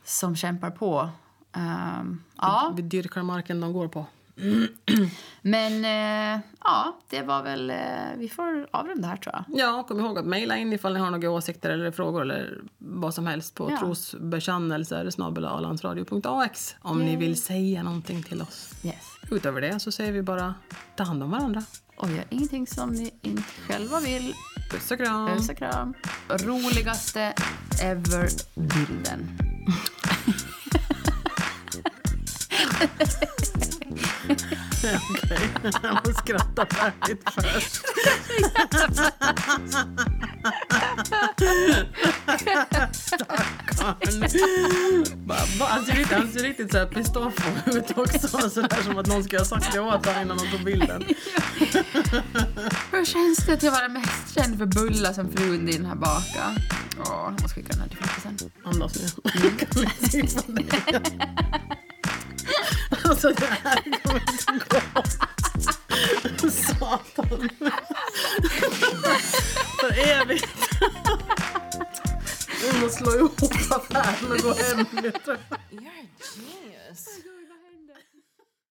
B: Som kämpar på. Ehm, ja,
A: Vi dyrkar marken de går på.
B: men eh, ja, det var väl... Eh, vi får avrunda här, tror jag.
A: Ja, kom ihåg att mejla in ifall ni har några åsikter eller frågor eller vad som helst på
B: Ja.
A: trosbekännelser snabel-alandsradio.ax om ni vill säga någonting till oss.
B: Yes.
A: Utöver det så säger vi bara ta hand om varandra.
B: Och gör ingenting som ni inte själva vill.
A: Puss och kram!
B: Puss och kram. Roligaste ever-bilden. Ha ha ha.
A: Okej, jag måste skratta färdigt först. Stackarn. Han ser riktigt, han ser riktigt så här pistolfo ut också. Sådär som att någon skulle ha sagt det åt honom innan de tog bilden.
B: Hur känns det att jag var mest känd för bullar som frun din här baka? Åh, jag måste skicka den här till kompisen.
A: Andas nu. Alltså det här kommer inte gå. Satan. För evigt. Vi måste slå ihop affären och gå hem.
C: You're a genius.